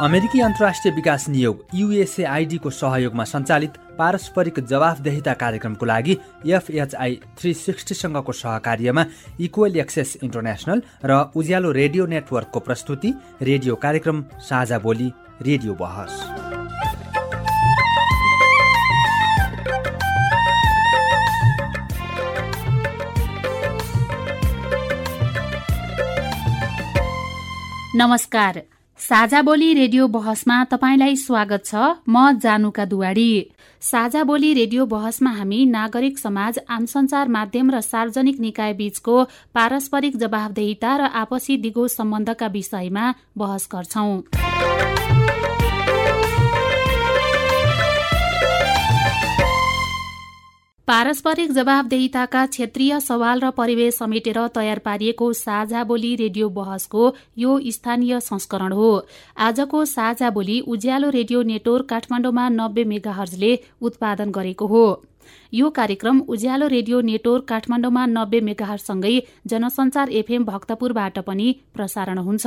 अमेरिकी अन्तर्राष्ट्रिय विकास नियोग युएसएआइडीको सहयोगमा सञ्चालित पारस्परिक जवाफदेहिता कार्यक्रमको लागि एफएचआई थ्री सिक्सटीसँगको सहकार्यमा इक्वल एक्सेस इन्टरनेसनल र उज्यालो रेडियो नेटवर्कको प्रस्तुति रेडियो कार्यक्रम साझा बोली रेडियो बहस। नमस्कार। साझा बोली रेडियो बहसमा तपाईँलाई स्वागत छ। म जानुका दुवाडी। साझा बोली रेडियो बहसमा हामी नागरिक समाज आम संचार माध्यम र सार्वजनिक निकाय बीचको पारस्परिक जवाबदेहिता र आपसी दिगो सम्बन्धका विषयमा बहस गर्छौं। पारस्परिक जवाबदेहिताका क्षेत्रीय सवाल र परिवेश समेटेर तयार पारिएको साझा बोली रेडियो बहसको यो स्थानीय संस्करण हो। आजको साझा बोली उज्यालो रेडियो नेटवर्क काठमाडौँमा नब्बे मेगाहर्जले उत्पादन गरेको हो। यो कार्यक्रम उज्यालो रेडियो नेटवर्क काठमाडौँमा नब्बे मेगाहरसँगै जनसञ्चार एफएम भक्तपुरबाट पनि प्रसारण हुन्छ।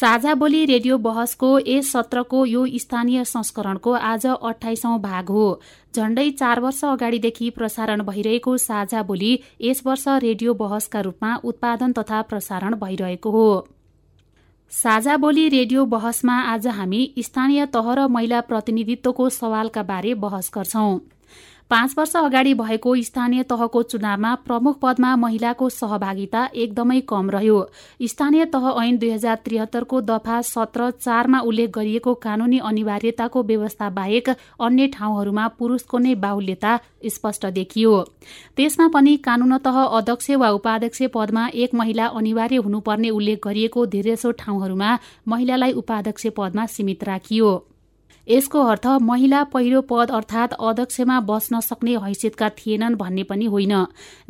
साझा बोली रेडियो बहसको यस सत्रको यो स्थानीय संस्करणको आज अठाइसौं भाग हो। झण्डै चार वर्ष अगाडिदेखि प्रसारण भइरहेको साझा बोली यस वर्ष रेडियो बहसका रूपमा उत्पादन तथा प्रसारण भइरहेको हो। साझा बोली रेडियो बहसमा आज हामी स्थानीय तह र महिला प्रतिनिधित्वको सवालका बारे बहस गर्छौं। पाँच वर्ष अगाडि भएको स्थानीय तहको चुनावमा प्रमुख पदमा महिलाको सहभागिता एकदमै कम रह्यो। स्थानीय तह ऐन दुई हजार त्रिहत्तरको दफा सत्र चारमा उल्लेख गरिएको कानूनी अनिवार्यताको व्यवस्था बाहेक अन्य ठाउँहरूमा पुरूषको नै बाहुल्यता स्पष्ट देखियो। त्यसमा पनि कानूनतः अध्यक्ष वा उपाध्यक्ष पदमा एक महिला अनिवार्य हुनुपर्ने उल्लेख गरिएको धेरैसो ठाउँहरूमा महिलालाई उपाध्यक्ष पदमा सीमित राखियो। यसको अर्थ महिला पहिलो पद अर्थात अध्यक्षमा बस्न सक्ने हैसियतका थिएनन् भन्ने पनि होइन।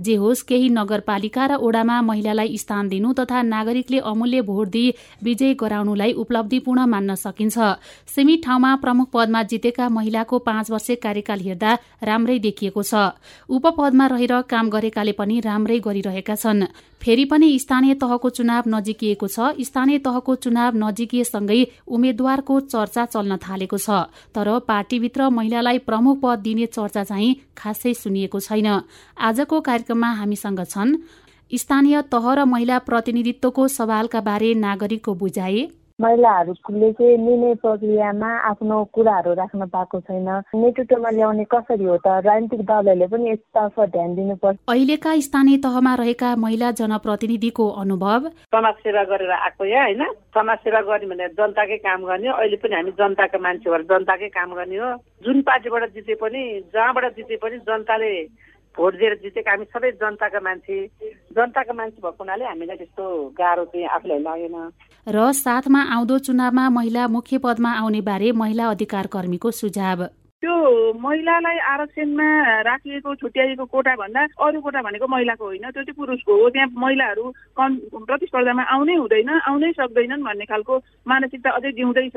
जे होस् केही नगरपालिका र ओडामा महिलालाई स्थान दिनु तथा नागरिकले अमूल्य भोट दिई विजय गराउनुलाई उपलब्धिपूर्ण मान्न सकिन्छ। सीमित ठाउँमा प्रमुख पदमा जितेका महिलाको पाँच वर्ष कार्यकाल हेर्दा राम्रै देखिएको छ। उपपदमा रहेर काम गरेकाले पनि राम्रै गरिरहेका छन्। फेरि पनि स्थानीय तहको चुनाव नजिकिएको छ। स्थानीय तहको चुनाव नजिकिएसँगै उम्मेद्वारको चर्चा चल्न थालेको छ। तर पार्टीभित्र महिलालाई प्रमुख पद दिने चर्चा चाहिँ खासै सुनिएको छैन। आजको कार्यक्रममा हामीसँग छन् स्थानीय तह र महिला प्रतिनिधित्वको सवालका बारे नागरिकको बुझाए महिलाहरूले चाहिँ निर्णय प्रक्रियामा आफ्नो कुराहरू राख्न पाएको छैन। नेतृत्वमा ल्याउने कसरी हो त? राजनीतिक दलहरूले पनि यसतर्फ ध्यान दिनुपर्छ। अहिलेका स्थानीय तहमा रहेका महिला जनप्रतिनिधिको अनुभव? समाज सेवा गरेर आएको या होइन? समाज सेवा गर्ने भने जनताकै काम गर्ने अहिले पनि हामी जनताको मान्छे भएर जनताकै काम गर्ने हो। जुन पार्टीबाट जिते पनि जहाँबाट जिते पनि जनताले भोट दिएर जितेका हामी सबै जनताका मान्छे जनताका मान्छे भएको हुनाले हामीलाई त्यस्तो गाह्रो चाहिँ आफूलाई लागेन। र साथमा आउँदो चुनावमा महिला मुख्य पदमा आउने बारे महिला अधिकार कर्मीको सुझाव। त्यो महिलालाई आरक्षणमा राखिएको छुट्याइएको कोटा भन्दा अरू कोटा भनेको महिलाको होइन त्यो चाहिँ पुरुषको हो। त्यहाँ महिलाहरू कम प्रतिस्पर्धामा आउनै हुँदैन आउनै सक्दैनन् भन्ने खालको मानसिकता अझै जिउँदैछ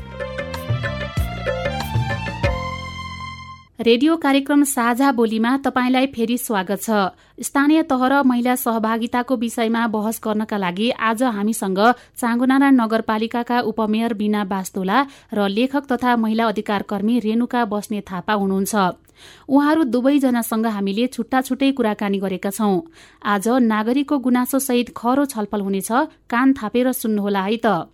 रेडियो कार्यक्रम साझा बोलीमा तपाईँलाई फेरि स्वागत छ। स्थानीय तह र महिला सहभागिताको विषयमा बहस गर्नका लागि आज हामीसँग चाङ्गुनारायण नगरपालिकाका उपमेयर बिना बास्तोला र लेखक तथा महिला अधिकार कर्मी रेणुका बस्ने थापा हुनुहुन्छ। उहाँहरू दुवैजनासँग हामीले छुट्टा छुट्टै कुराकानी गरेका छौं। आज नागरिकको गुनासो सहित खरो छलफल हुनेछ कान थापेर सुन्नुहोला है त।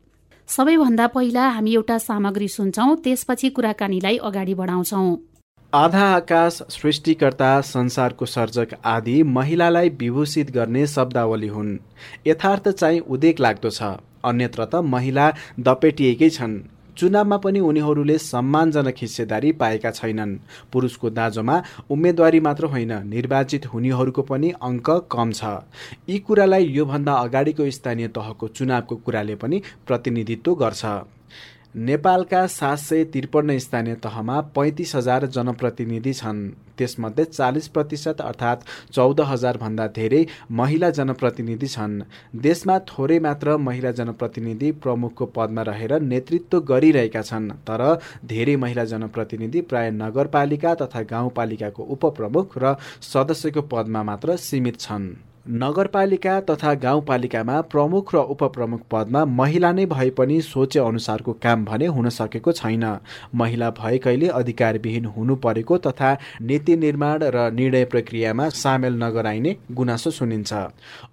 सबैभन्दा पहिला हामी एउटा सामग्री सुन्छौं त्यसपछि कुराकानीलाई अगाडि बढाउँछौं। आधा आकाश सृष्टिकर्ता संसारको सर्जक आदि महिलालाई विभूषित गर्ने शब्दावली हुन्। यथार्थ चाहिँ उदेक लाग्दो छ। अन्यत्र त महिला दपेटिएकै छन्। चुनावमा पनि उनीहरूले सम्मानजनक हिस्सेदारी पाएका छैनन्। पुरुषको दाँजोमा उम्मेदवारी मात्र होइन निर्वाचित हुनेहरूको पनि अङ्क कम छ। यी कुरालाई योभन्दा अगाडिको स्थानीय तहको चुनावको कुराले पनि प्रतिनिधित्व गर्छ। नेपालका सात सय त्रिपन्न स्थानीय तहमा पैँतिस हजार जनप्रतिनिधि छन्। त्यसमध्ये चालिस प्रतिशत अर्थात् चौध हजारभन्दा धेरै महिला जनप्रतिनिधि छन्। देशमा थोरै मात्र महिला जनप्रतिनिधि प्रमुखको पदमा रहेर नेतृत्व गरिरहेका छन् तर धेरै महिला जनप्रतिनिधि प्राय नगरपालिका तथा गाउँपालिकाको उपप्रमुख र सदस्यको पदमा मात्र सीमित छन्। नगरपालिका तथा गाउँपालिकामा प्रमुख र उपप्रमुख पदमा महिला नै भए पनि सोचे अनुसारको काम भने हुन सकेको छैन। महिला भएकैले अधिकारविहीन हुनु परेको तथा नीति निर्माण र निर्णय प्रक्रियामा सामेल नगराइने गुनासो सुनिन्छ।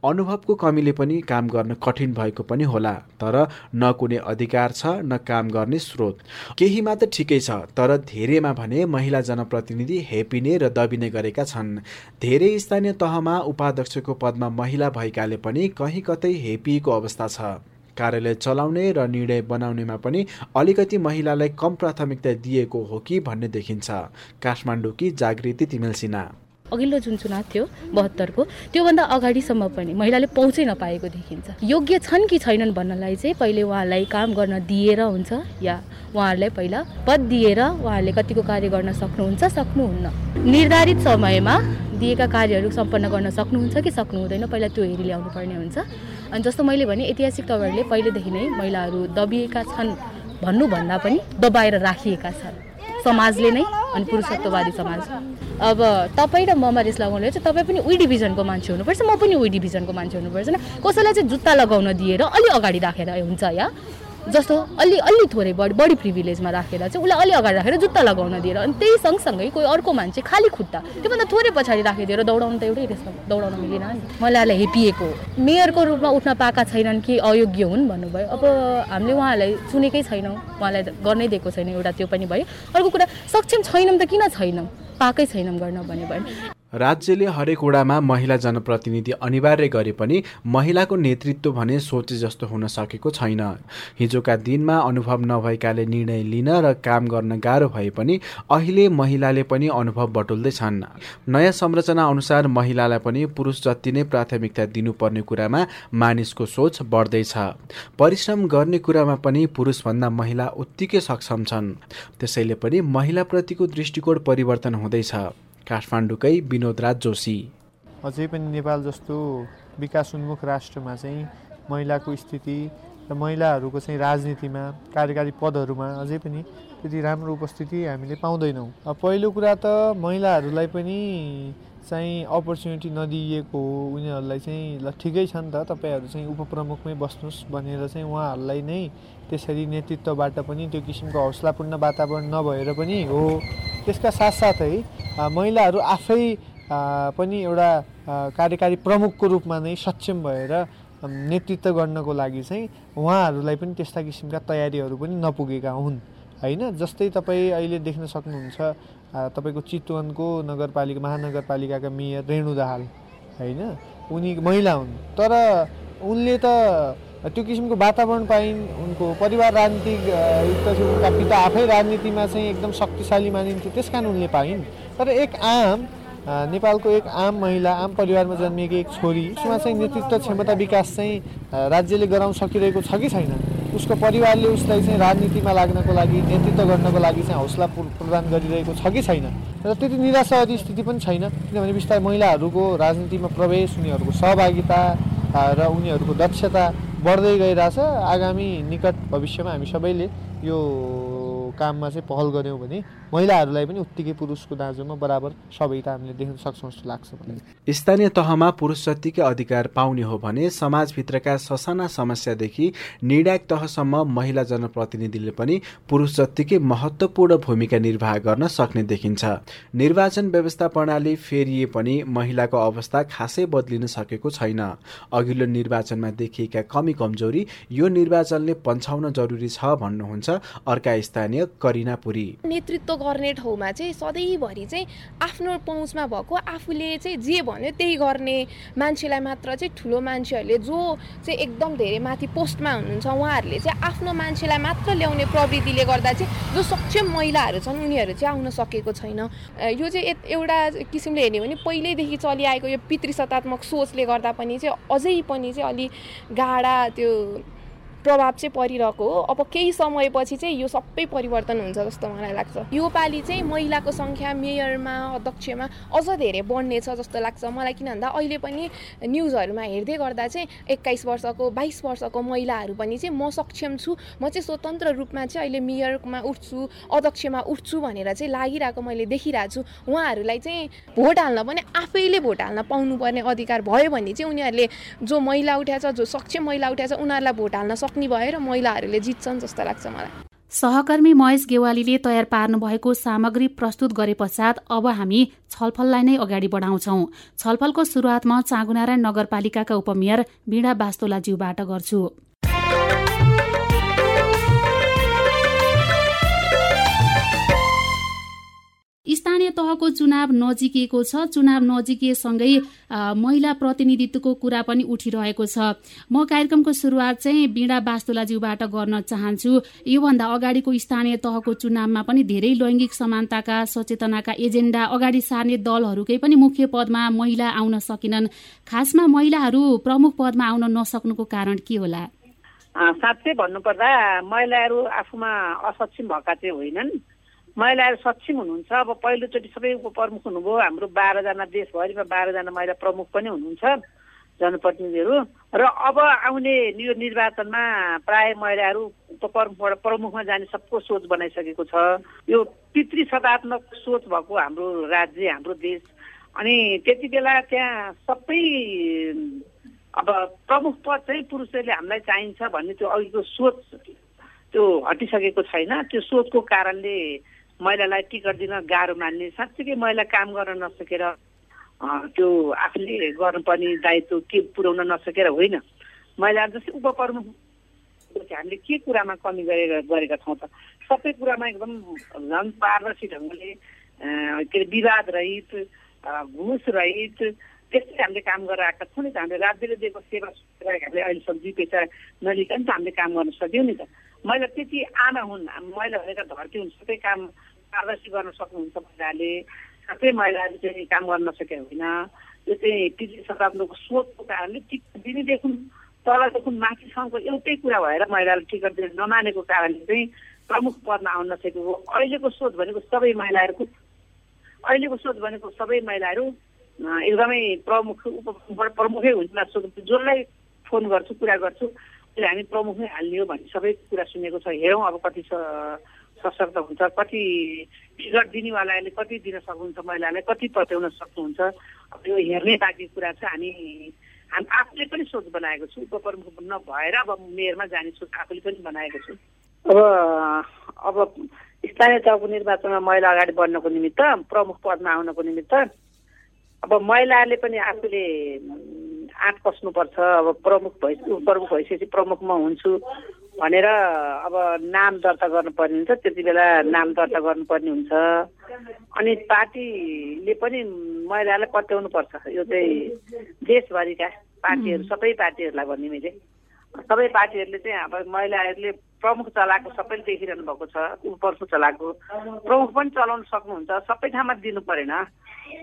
अनुभवको कमीले पनि काम गर्न कठिन भएको पनि होला तर न कुनै अधिकार छ न काम गर्ने स्रोत। केहीमा त ठिकै छ तर धेरैमा भने महिला जनप्रतिनिधि हेपिने र दबिने गरेका छन्। धेरै स्थानीय तहमा उपाध्यक्षको पदमा महिला भएकाले पनि कहीँ कतै हेपिएको अवस्था छ। कार्यालय चलाउने र निर्णय बनाउनेमा पनि अलिकति महिलालाई कम प्राथमिकता दिएको हो कि भन्ने देखिन्छ। काठमाडौँकी जागृति तिमेल सिन्हा। अघिल्लो जुन चुनाव थियो बहत्तरको त्योभन्दा अगाडिसम्म पनि महिलाले पहुँचै नपाएको देखिन्छ। योग्य छन् कि छैनन् भन्नलाई चाहिँ पहिले उहाँलाई काम गर्न दिएर हुन्छ या उहाँहरूलाई पहिला पद दिएर उहाँहरूले कतिको कार्य गर्न सक्नुहुन्छ सक्नुहुन्न। निर्धारित समयमा दिएका कार्यहरू सम्पन्न गर्न सक्नुहुन्छ कि सक्नु हुँदैन पहिला त्यो हेरी ल्याउनु पर्ने हुन्छ। अनि जस्तो मैले भने ऐतिहासिक तवरले पहिलेदेखि नै महिलाहरू दबिएका छन् भन्नुभन्दा पनि दबाएर राखिएका छन्। समाजले नै अनि पुरुषत्ववादी समाज। अब तपाईँ र ममा रिस लगाउनेले चाहिँ तपाईँ पनि उही डिभिजनको मान्छे हुनुपर्छ म पनि उही डिभिजनको मान्छे हुनुपर्छ कसैलाई चाहिँ जुत्ता लगाउन दिएर अलि अगाडि राखेर हुन्छ या? जस्तो अलि अलि थोरै बढी बढी प्रिभिलेजमा राखेर चाहिँ उसलाई अलि अगाडि राखेर जुत्ता लगाउन दिएर अनि त्यही सँगसँगै कोही अर्को मान्छे खाली खुट्टा त्योभन्दा थोरै पछाडि राखिदिएर दौडाउनु त एउटै त्यसमा दौडाउन मिलेन नि। महिलालाई हेपिएको मेयरको रूपमा उठ्न पाएका छैनन् कि अयोग्य हुन् भन्नुभयो। अब हामीले उहाँहरूलाई सुनेकै छैनौँ। उहाँलाई गर्नै दिएको छैन एउटा त्यो पनि भयो। अर्को कुरा सक्षम छैनौँ त किन छैनौँ? पाएकै छैनौँ गर्न भन्यो भने राज्यले हरेक वडामा महिला जनप्रतिनिधि अनिवार्य गरे पनि महिलाको नेतृत्व भने सोचे जस्तो हुन सकेको छैन। हिजोका दिनमा अनुभव नभएकाले निर्णय लिन र काम गर्न गाह्रो भए पनि अहिले महिलाले पनि अनुभव बटुल्दैछन्। नयाँ संरचना अनुसार महिलालाई पनि पुरुष जति नै प्राथमिकता दिनुपर्ने कुरामा मानिसको सोच बढ्दैछ। परिश्रम गर्ने कुरामा पनि पुरुषभन्दा महिला उत्तिकै सक्षम छन्। त्यसैले पनि महिलाप्रतिको दृष्टिकोण परिवर्तन हुँदैछ। काठमाडौँकै विनोद राज जोशी। अझै पनि नेपाल जस्तो विकास उन्मुख राष्ट्रमा चाहिँ महिलाको स्थिति र महिलाहरूको चाहिँ राजनीतिमा कार्यकारी पदहरूमा अझै पनि त्यति राम्रो उपस्थिति हामीले पाउँदैनौँ। पहिलो कुरा त महिलाहरूलाई पनि चाहिँ अपर्च्युनिटी नदिइएको हो। उनीहरूलाई चाहिँ ल ठिकै छ नि त तपाईँहरू चाहिँ उपप्रमुखमै बस्नुहोस् भनेर चाहिँ उहाँहरूलाई नै त्यसरी नेतृत्वबाट पनि त्यो किसिमको हौसलापूर्ण वातावरण नभएर पनि हो। त्यसका साथसाथै महिलाहरू आफै पनि एउटा कार्यकारी प्रमुखको रूपमा नै सक्षम भएर नेतृत्व गर्नको लागि चाहिँ उहाँहरूलाई पनि त्यस्ता किसिमका तयारीहरू पनि नपुगेका हुन्। होइन? जस्तै तपाईँ अहिले देख्न सक्नुहुन्छ तपाईँको चितवनको नगरपालिका महानगरपालिकाका मेयर रेणु दाहाल होइन? उनी महिला हुन्। तर उनले त त्यो किसिमको वातावरण पाइन् उनको परिवार राजनीतिक युक्त उनका पिता आफै राजनीतिमा चाहिँ एकदम शक्तिशाली मानिन्थ्यो त्यस कारण उनले पाइन्। तर एक आम नेपालको एक आम महिला आम परिवारमा जन्मिएकी एक छोरी उसमा चाहिँ नेतृत्व क्षमता विकास चाहिँ राज्यले गराउन सकिरहेको छ कि छैन? उसको परिवारले उसलाई चाहिँ राजनीतिमा लाग्नको लागि नेतृत्व गर्नको लागि चाहिँ हौसला प्रदान गरिरहेको छ कि छैन? र त्यति निराशावादी स्थिति पनि छैन किनभने बिस्तारै महिलाहरूको राजनीतिमा प्रवेश उनीहरूको सहभागिता र उनीहरूको दक्षता बढ्दै गइरहेछ। आगामी निकट भविष्यमा हामी सबैले यो काममा चाहिँ पहल गऱ्यौँ भने महिलाहरूलाई पनि उत्तिकै पुरुषको दाँजोमा बराबर सबैता हामीले देख्न सक्छौँ जस्तो लाग्छ स्थानीय तहमा पुरुष जत्तिकै अधिकार पाउने हो भने समाजभित्रका ससाना समस्यादेखि निर्णायक तहसम्म महिला जनप्रतिनिधिले पनि पुरुष जत्तिकै महत्त्वपूर्ण भूमिका निर्वाह गर्न सक्ने देखिन्छ। निर्वाचन व्यवस्था प्रणाली फेरिए पनि महिलाको अवस्था खासै बदलिन सकेको छैन। अघिल्लो निर्वाचनमा देखिएका कमी कमजोरी यो निर्वाचनले पन्छाउन जरुरी छ भन्नुहुन्छ अर्का स्थानीय करिना पुरी। नेतृत्व गर्ने ठाउँमा चाहिँ सधैँभरि चाहिँ आफ्नो पहुँचमा भएको आफूले चाहिँ जे भन्यो त्यही गर्ने मान्छेलाई मात्र चाहिँ ठुलो मान्छेहरूले जो चाहिँ एकदम धेरै माथि पोस्टमा हुनुहुन्छ उहाँहरूले चाहिँ आफ्नो मान्छेलाई मात्र ल्याउने प्रवृत्तिले गर्दा चाहिँ जो सक्षम महिलाहरू छन् उनीहरू चाहिँ आउन सकेको छैन। यो चाहिँ एउटा किसिमले हेर्ने भने पहिल्यैदेखि चलिआएको यो पितृसत्तात्मक सोचले गर्दा पनि चाहिँ अझै पनि चाहिँ अलि गाढा त्यो प्रभाव चाहिँ परिरहेको हो। अब केही समयपछि चाहिँ यो सबै परिवर्तन हुन्छ जस्तो मलाई लाग्छ। योपालि चाहिँ महिलाको सङ्ख्या मेयरमा अध्यक्षमा अझ धेरै बढ्नेछ जस्तो लाग्छ मलाई किन भन्दा अहिले पनि न्युजहरूमा हेर्दै गर्दा चाहिँ एक्काइस वर्षको बाइस वर्षको महिलाहरू पनि चाहिँ म सक्षम छु। म चाहिँ स्वतन्त्र रूपमा चाहिँ अहिले मेयरमा उठ्छु अध्यक्षमा उठ्छु भनेर चाहिँ लागिरहेको मैले देखिरहेको छु। उहाँहरूलाई चाहिँ भोट हाल्न पनि आफैले भोट हाल्न पाउनुपर्ने अधिकार भयो भने चाहिँ उनीहरूले जो महिला उठाएछ जो सक्षम महिला उठाएछ उनीहरूलाई भोट हाल्न सक् सक्ने भएर महिलाहरूले जित्छन् जस्तो लाग्छ मलाई। सहकर्मी महेश गेवालीले तयार पार्नु भएको सामग्री प्रस्तुत गरे पश्चात अब हामी छलफललाई नै अगाडि बढाउँछौ। छलफलको सुरुवातमा चाँगुनारायण नगरपालिकाका उपमेयर वीणा बास्तोलाज्यूबाट गर्छु। स्थानीय तहको चुनाव नजिकिएको छ। चुनाव नजिकिएसँगै महिला प्रतिनिधित्वको कुरा पनि उठिरहेको छ। म कार्यक्रमको सुरुवात चाहिँ वीणा बास्तुलाज्यूबाट गर्न चाहन्छु। योभन्दा अगाडिको स्थानीय तहको चुनावमा पनि धेरै लैङ्गिक समानताका सचेतनाका एजेन्डा अगाडि सार्ने दलहरूकै पनि मुख्य पदमा महिला आउन सकेनन्। खासमा महिलाहरू प्रमुख पदमा आउन नसक्नुको कारण के होला? साँच्चै भन्नुपर्दा महिलाहरू आफूमा असक्षम भएका चाहिँ होइनन्। महिलाहरू सक्षम हुनुहुन्छ। अब पहिलोचोटि सबै उपप्रमुख हुनुभयो। हाम्रो बाह्रजना देशभरिमा बाह्रजना महिला प्रमुख पनि हुनुहुन्छ जनप्रतिनिधिहरू। र अब आउने यो निर्वाचनमा प्राय महिलाहरू उपप्रमुखबाट प्रमुखमा जाने सबको सोच बनाइसकेको छ। यो पितृ सदात्मक सोच भएको हाम्रो राज्य हाम्रो देश। अनि त्यति बेला त्यहाँ सबै अब प्रमुख पद चाहिँ पुरुषहरूले हामीलाई चाहिन्छ भन्ने त्यो अघिको सोच त्यो हटिसकेको छैन। त्यो सोचको कारणले महिलालाई टिकट दिन गाह्रो मान्ने। साँच्चीकै महिला काम गर्न नसकेर त्यो आफूले गर्नुपर्ने दायित्व के पुर्याउन नसकेर होइन। महिला जस्तै उपप्रमुख हामीले के कुरामा कमी गरेर गरेका छौँ त? सबै कुरामा एकदम झन् पारदर्शी ढङ्गले के अरे विवाद रहित घुस रहित त्यस्तै हामीले काम गरेर आएका छौँ नि त। हामीले राज्यले दिएको सेवा हामीले अहिलेसम्म दुई पैसा नलिकन त हामीले काम गर्न सक्यौँ नि त। महिला त्यति आमा हुन् महिला भनेका धरती हुन् सबै काम पारदर्शी गर्न सक्नुहुन्छ महिलाले सबै महिलाले चाहिँ काम गर्न नसकेका होइन यो चाहिँ पिजी शताब्दीको सोचको कारणले दिनेदेखि तलदेखि माथिसम्मको एउटै कुरा भएर महिलाले टिकट दिन नमानेको कारणले चाहिँ प्रमुख पदमा आउन नसकेको अहिलेको सोच भनेको सबै महिलाहरूको अहिलेको सोच भनेको सबै महिलाहरू एकदमै प्रमुख उप प्रमुखै हुन्छ सोच जसलाई फोन गर्छु कुरा गर्छु हामी प्रमुखै हाल्ने हो भन्ने सबै कुरा सुनेको छ हेरौँ अब कति सशक्त हुन्छ कति टिकट दिनेवालाले कति दिन सक्नुहुन्छ महिलालाई कति पत्याउन सक्नुहुन्छ यो हेर्ने बाँकी कुरा छ हामी हामी आफूले पनि सोच बनाएको छु उपप्रमुख नभएर अब मेयरमा जाने सोच आफूले पनि बनाएको छु। अब अब स्थानीय तहको निर्वाचनमा महिला अगाडि बढ्नको निमित्त प्रमुख पदमा आउनको निमित्त अब महिलाले पनि आफूले आँट कस्नुपर्छ अब प्रमुख भइ प्रमुख भइसकेपछि प्रमुखमा हुन्छु। भनेर अब नाम दर्ता गर्नुपर्ने हुन्छ त्यति बेला नाम दर्ता गर्नुपर्ने हुन्छ। अनि पार्टीले पनि महिलालाई पत्याउनुपर्छ यो चाहिँ देशभरिका पार्टीहरू सबै पार्टीहरूलाई भन्ने मैले। सबै पार्टीहरूले चाहिँ अब महिलाहरूले प्रमुख चलाएको सबैले देखिरहनु भएको छ उपप्रमुख चलाएको। प्रमुख पनि चलाउन सक्नुहुन्छ सबै ठाउँमा दिनु परेन।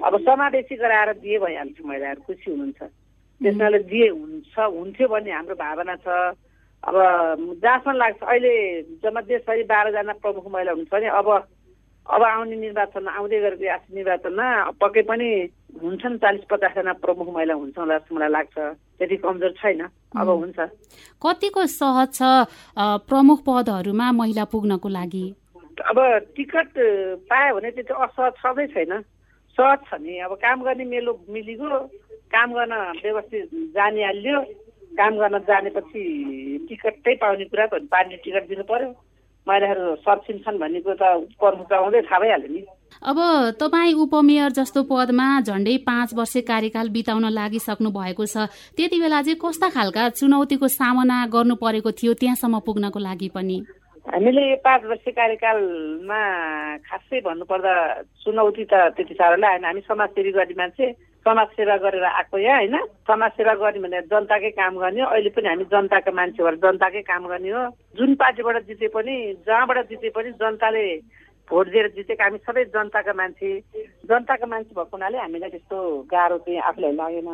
अब समावेशी गराएर दिए भइहाल्छ महिलाहरू खुसी हुनुहुन्छ। त्यसनाले दिए हुन्छ हुन्थ्यो भन्ने हाम्रो भावना छ। अब जहाँसम्म लाग्छ अहिले जम्मा देशभरि बाह्रजना प्रमुख महिला हुनुहुन्छ भने अब अब आउने निर्वाचनमा आउँदै गरेको यस निर्वाचनमा पक्कै पनि हुन्छन् चालिस पचासजना प्रमुख महिला हुन्छ होला जस्तो मलाई लाग्छ। त्यति कमजोर छैन। अब हुन्छ। कतिको सहज छ प्रमुख पदहरूमा महिला पुग्नको लागि? अब टिकट पायो भने त्यो असहज छँदै छैन। सहज छ नि। अब काम गर्ने मेलो मिलिगयो काम गर्न व्यवस्थित जानिहाल्यो। काम गर्न जानेपछि टिकटै पाउने कुरा त पार्टी टिकट दिनु पर्यो। महिलाहरू सर्छिन्छन् भन्ने कुरो त प्रमुख आउँदै थाहा भइहाल्यो नि। अब तपाईँ उपमेयर जस्तो पदमा झन्डै पाँच वर्ष कार्यकाल बिताउन लागिसक्नु भएको छ। त्यति बेला चाहिँ कस्ता खालका चुनौतीको सामना गर्नु परेको थियो त्यहाँसम्म पुग्नको लागि पनि? हामीले यो पाँच वर्ष कार्यकालमा खासै भन्नुपर्दा चुनौती त त्यति साह्रो लागेन हामी समाजसेवी गर्ने मान्छे। समाजसेवा गरेर आएको या होइन? समाजसेवा गर्ने भने जनताकै काम गर्ने हो। अहिले पनि हामी जनताको मान्छे भएर जनताकै काम गर्ने हो। जुन पार्टीबाट जिते पनि जहाँबाट जिते पनि जनताले भोट दिएर जितेको हामी सबै जनताका मान्छे। जनताको मान्छे भएको हुनाले हामीलाई त्यस्तो गाह्रो चाहिँ आफूलाई लागेन।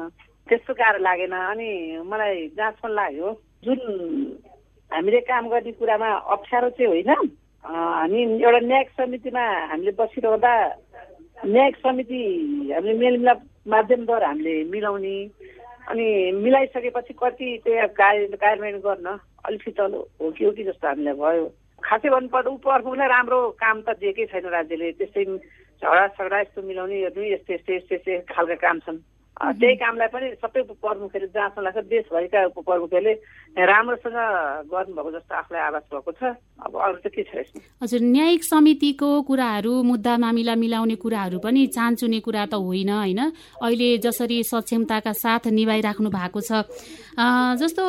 त्यस्तो गाह्रो लागेन। अनि मलाई जहाँसम्म लाग्यो जुन हामीले काम गर्ने कुरामा अप्ठ्यारो चाहिँ होइन। हामी एउटा न्यायिक समितिमा हामीले बसिरहँदा न्यायिक समिति हामीले मेलमिलाप माध्यमद्वारा हामीले मिलाउने अनि मिलाइसकेपछि कति त्यो कार्य कार्यान्वयन गर्न अलिक शीतल हो कि हो कि जस्तो हामीलाई भयो। खासै भन्नुपर्दा उपप्रमुखलाई राम्रो काम त दिएकै छैन राज्यले। त्यस्तै झगडा सगडा यस्तो मिलाउने यस्तो यस्तो यस्तो यस्तो खालका काम छन्। त्यही कामलाई पनि सबै प्रमुखहरूले जहाँसम्म लाग्छ देशभरिका प्रमुखहरूले राम्रोसँग गर्नुभएको जस्तो आफूलाई आवाज भएको छ। अब अरू चाहिँ के छ हजुर न्यायिक समितिको कुराहरू मुद्दा मामिला मिलाउने कुराहरू पनि चान्चुने कुरा त होइन होइन? अहिले जसरी सक्षमताका साथ निभाइराख्नु भएको छ। जस्तो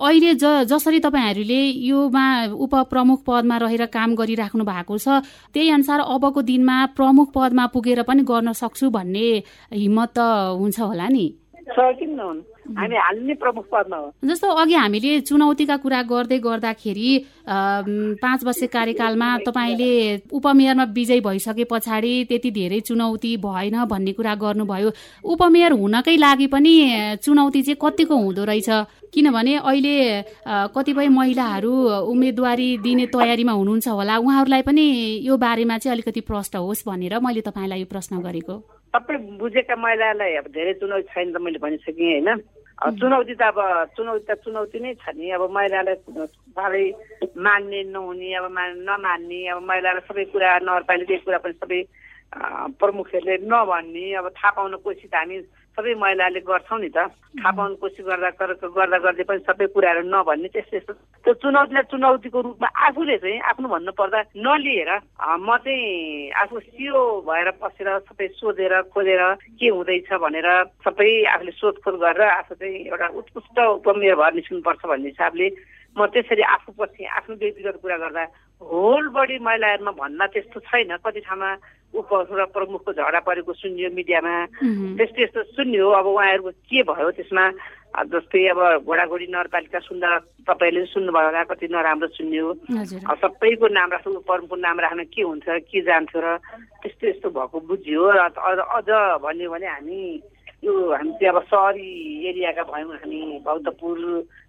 अहिले ज जसरी तपाईँहरूले योमा उपप्रमुख पदमा रहेर काम गरिराख्नु भएको छ त्यही अनुसार अबको दिनमा प्रमुख पदमा पुगेर पनि गर्न सक्छु भन्ने हिम्मत त हुन्छ होला नि? हामी प्रमुख पदमा हो। जस्तो अघि हामीले चुनौतीका कुरा गर्दै गर्दाखेरि पाँच वर्ष कार्यकालमा तपाईँले उपमेयरमा विजय भइसके पछाडि त्यति धेरै चुनौती भएन भन्ने कुरा गर्नुभयो। उपमेयर हुनकै लागि पनि चुनौती चाहिँ कतिको हुँदो रहेछ? किनभने अहिले कतिपय महिलाहरू उम्मेदवारी दिने तयारीमा हुनुहुन्छ होला। उहाँहरूलाई पनि यो बारेमा चाहिँ अलिकति प्रश्न होस् भनेर मैले तपाईँलाई यो प्रश्न गरेको। सबै बुझेका महिलालाई अब धेरै चुनौती छैन त मैले भनिसकेँ होइन? चुनौती त अब चुनौती त चुनौती नै छ नि। अब महिलालाई साह्रै मान्ने नहुने अब नमान्ने अब महिलालाई सबै कुरा नगरपालिकाको कुरा पनि सबै प्रमुखहरूले नभन्ने अब थाहा पाउन कोसिस हामी सबै महिलाले गर्छौँ नि त। थाहा पाउनु कोसिस गर्दा गर्दा गर्दै पनि सबै कुराहरू नभन्ने त्यस्तो यस्तो त्यो चुनौतीलाई चुनौतीको रूपमा आफूले चाहिँ आफ्नो भन्नुपर्दा नलिएर म चाहिँ आफू सियो भएर बसेर सबै सोधेर खोजेर के हुँदैछ भनेर सबै आफूले सोधखोज गरेर आफू चाहिँ एउटा उत्कृष्ट उपमेय भएर निस्किनुपर्छ भन्ने हिसाबले म त्यसरी आफू पछि आफ्नो व्यक्तिगत कुरा गर्दा होल बढी महिलाहरूमा भन्दा त्यस्तो छैन। कति ठाउँमा उप प्रमुखको झगडा परेको सुनियो मिडियामा। त्यस्तो यस्तो सुन्यो। अब उहाँहरूको के भयो त्यसमा? जस्तै अब घोडाघोडी नगरपालिका सुन्दा तपाईँले सुन्नुभयो होला कति नराम्रो सुन्यो। सबैको नाम राख्नु प्रमुखको नाम राख्न के हुन्छ के जान्थ्यो र त्यस्तो यस्तो भएको बुझ्यो। र अझ भन्यो भने हामी यो हामी चाहिँ अब सहरी एरियाका भयौँ हामी बौद्धपुर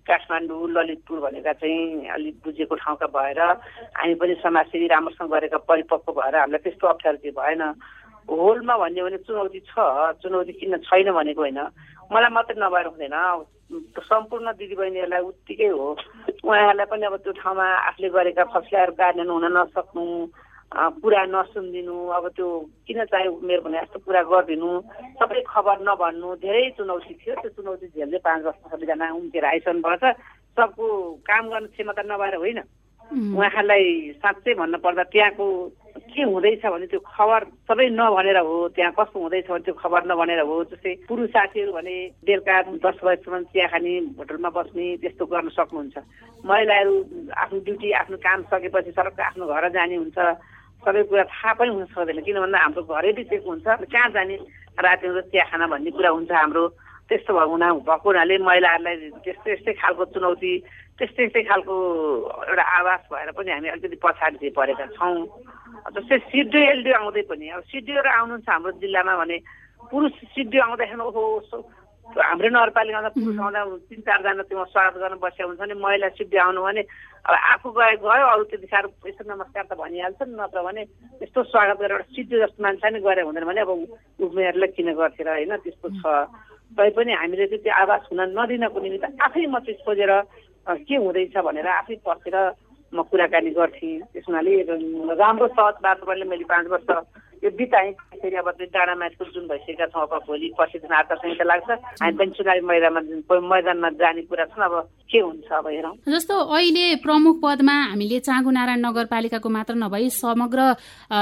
काठमाडौँ ललितपुर भनेका चाहिँ अलिक बुझेको ठाउँका भएर हामी पनि समाजसेवी राम्रोसँग गरेका परिपक्व भएर हामीलाई त्यस्तो अप्ठ्यारो चाहिँ भएन। होलमा भन्यो भने चुनौती छ चुनौती किन छैन भनेको होइन। मलाई मात्रै नभएर हुँदैन। सम्पूर्ण दिदीबहिनीहरूलाई उत्तिकै हो। उहाँहरूलाई पनि अब त्यो ठाउँमा आफूले गरेका फसलाहरू कार्यान्वयन हुन नसक्नु। कुरा नसुनिदिनु अब त्यो किन चाहिँ मेरो भने जस्तो कुरा गरिदिनु सबै खबर नभन्नु धेरै चुनौती थियो। त्यो चुनौती झेल्दै पाँच वर्ष सबैजना उम्केर आइसक्नु भएको छ सबको काम गर्ने क्षमता नभएर होइन। उहाँहरूलाई साँच्चै भन्नुपर्दा त्यहाँको के हुँदैछ भने त्यो खबर सबै नभनेर हो त्यहाँ कस्तो हुँदैछ भने त्यो खबर नभनेर हो। जस्तै पुरुष साथीहरू भने बेलुका दस बजीसम्म चिया खाने होटलमा बस्ने त्यस्तो गर्न सक्नुहुन्छ। महिलाहरू आफ्नो ड्युटी आफ्नो काम सकेपछि सरक आफ्नो घर जाने हुन्छ। सबै कुरा थाहा पनि हुन सक्दैन किन भन्दा हाम्रो घरै बितेको हुन्छ। कहाँ जाने राति हुँदा चिया खाना भन्ने कुरा हुन्छ हाम्रो। त्यस्तो भएको हुना भएको हुनाले महिलाहरूलाई त्यस्तै यस्तै खालको चुनौती त्यस्तै यस्तै खालको एउटा आवास भएर पनि हामी अलिकति पछाडि परेका छौँ। जस्तै सिडिओ एलडिओ आउँदै पनि अब सिडिओहरू आउनुहुन्छ हाम्रो जिल्लामा भने पुरुष सिडिओ आउँदाखेरि ओहो हाम्रो नगरपालिकामा पुरुष आउँदा तिन चारजना त्यो स्वागत गर्न बसेको हुन्छ भने महिला सिद्धि आउनु भने अब आफू गए गयो अरू त्यति साह्रो यसो नमस्कार त भनिहाल्छन् नत्र भने यस्तो स्वागत गरेर एउटा सिद्धि जस्तो मान्छे नै गरे हुँदैन भने अब उमेरलाई किन गर्थेर होइन त्यस्तो छ। तैपनि हामीले चाहिँ त्यो आवास हुन नदिनको निमित्त आफै मात्रै खोजेर के हुँदैछ भनेर आफै पसेर म कुराकानी गर्थेँ त्यस हुनाले राम्रो सहज वातावरणले मैले पाँच वर्ष यो बिताएँ फेरि अब डाँडा म्याचको जुन भइसकेका छौँ अब भोलि पर्सिदेखि आचार संहिता लाग्छ हामी पनि चुनावी मैदानमा मैदानमा जाने कुरा छ अब के हुन्छ अब हेरौँ। जस्तो अहिले प्रमुख पदमा हामीले चाँगु नारायण नगरपालिकाको मात्र नभई समग्र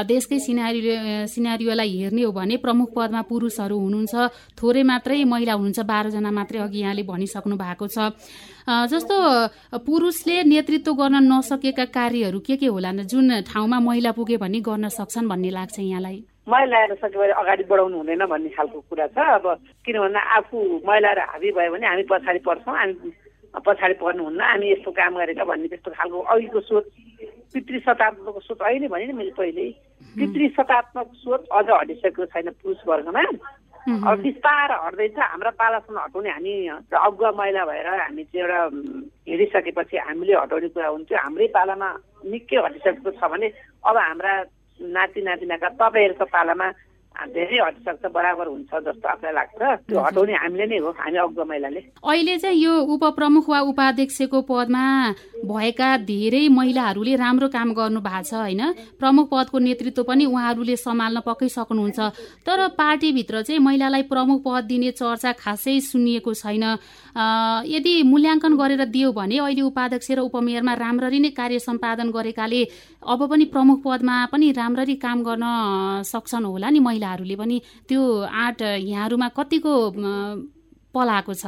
देशकै सिनारी सिनारीलाई हेर्ने हो भने प्रमुख पदमा पुरुषहरू हुनुहुन्छ थोरै मात्रै महिला हुनुहुन्छ बाह्रजना मात्रै अघि यहाँले भनिसक्नु भएको छ। जस्तो पुरुषले नेतृत्व गर्न नसकेका कार्यहरू के के होला जुन ठाउँमा महिला पुगे भने गर्न सक्छन् भन्ने लाग्छ यहाँलाई? महिलाहरू सकेपछि अगाडि बढाउनु हुँदैन भन्ने खालको कुरा छ। अब किन भन्दा आफू महिलाहरू हाबी भयो भने हामी पछाडि पर्छौँ हामी पछाडि पर्नुहुन्न हामी यस्तो काम गरेका भन्ने त्यस्तो खालको अघिको सोच पितृ शताब्दीको सोच अहिले भने नि मैले पहिल्यै पितृ शतात्मक सोच अझ हटिसकेको छैन पुरुष वर्गमा। अब बिस्तार हट्दैछ हाम्रा पालासम्म हटाउने हामी अगुवा महिला भएर हामी चाहिँ एउटा हिँडिसकेपछि हामीले हटाउने कुरा हुन्थ्यो। हाम्रै पालामा निकै हटिसकेको छ भने अब हाम्रा नाति नातिनाका तपाईँहरूको पालामा धेरै हटिसक्छ बराबर हुन्छ जस्तो आफूलाई लाग्छ। त्यो हटाउने हामीले नै हो हामी अग्लो महिलाले। अहिले चाहिँ यो उपप्रमुख वा उपाध्यक्षको पदमा भएका धेरै महिलाहरूले राम्रो काम गर्नु भएको छ होइन? प्रमुख पदको नेतृत्व पनि उहाँहरूले सम्हाल्न पक्कै सक्नुहुन्छ तर पार्टीभित्र चाहिँ महिलालाई प्रमुख पद दिने चर्चा खासै सुनिएको छैन। यदि मूल्याङ्कन गरेर दियो भने अहिले उपाध्यक्ष र उपमेयरमा राम्ररी नै कार्य सम्पादन गरेकाले अब पनि प्रमुख पदमा पनि राम्ररी काम गर्न सक्छन् होला नि महिलाहरूले पनि त्यो आँट यहाँहरूमा कतिको पलाएको छ?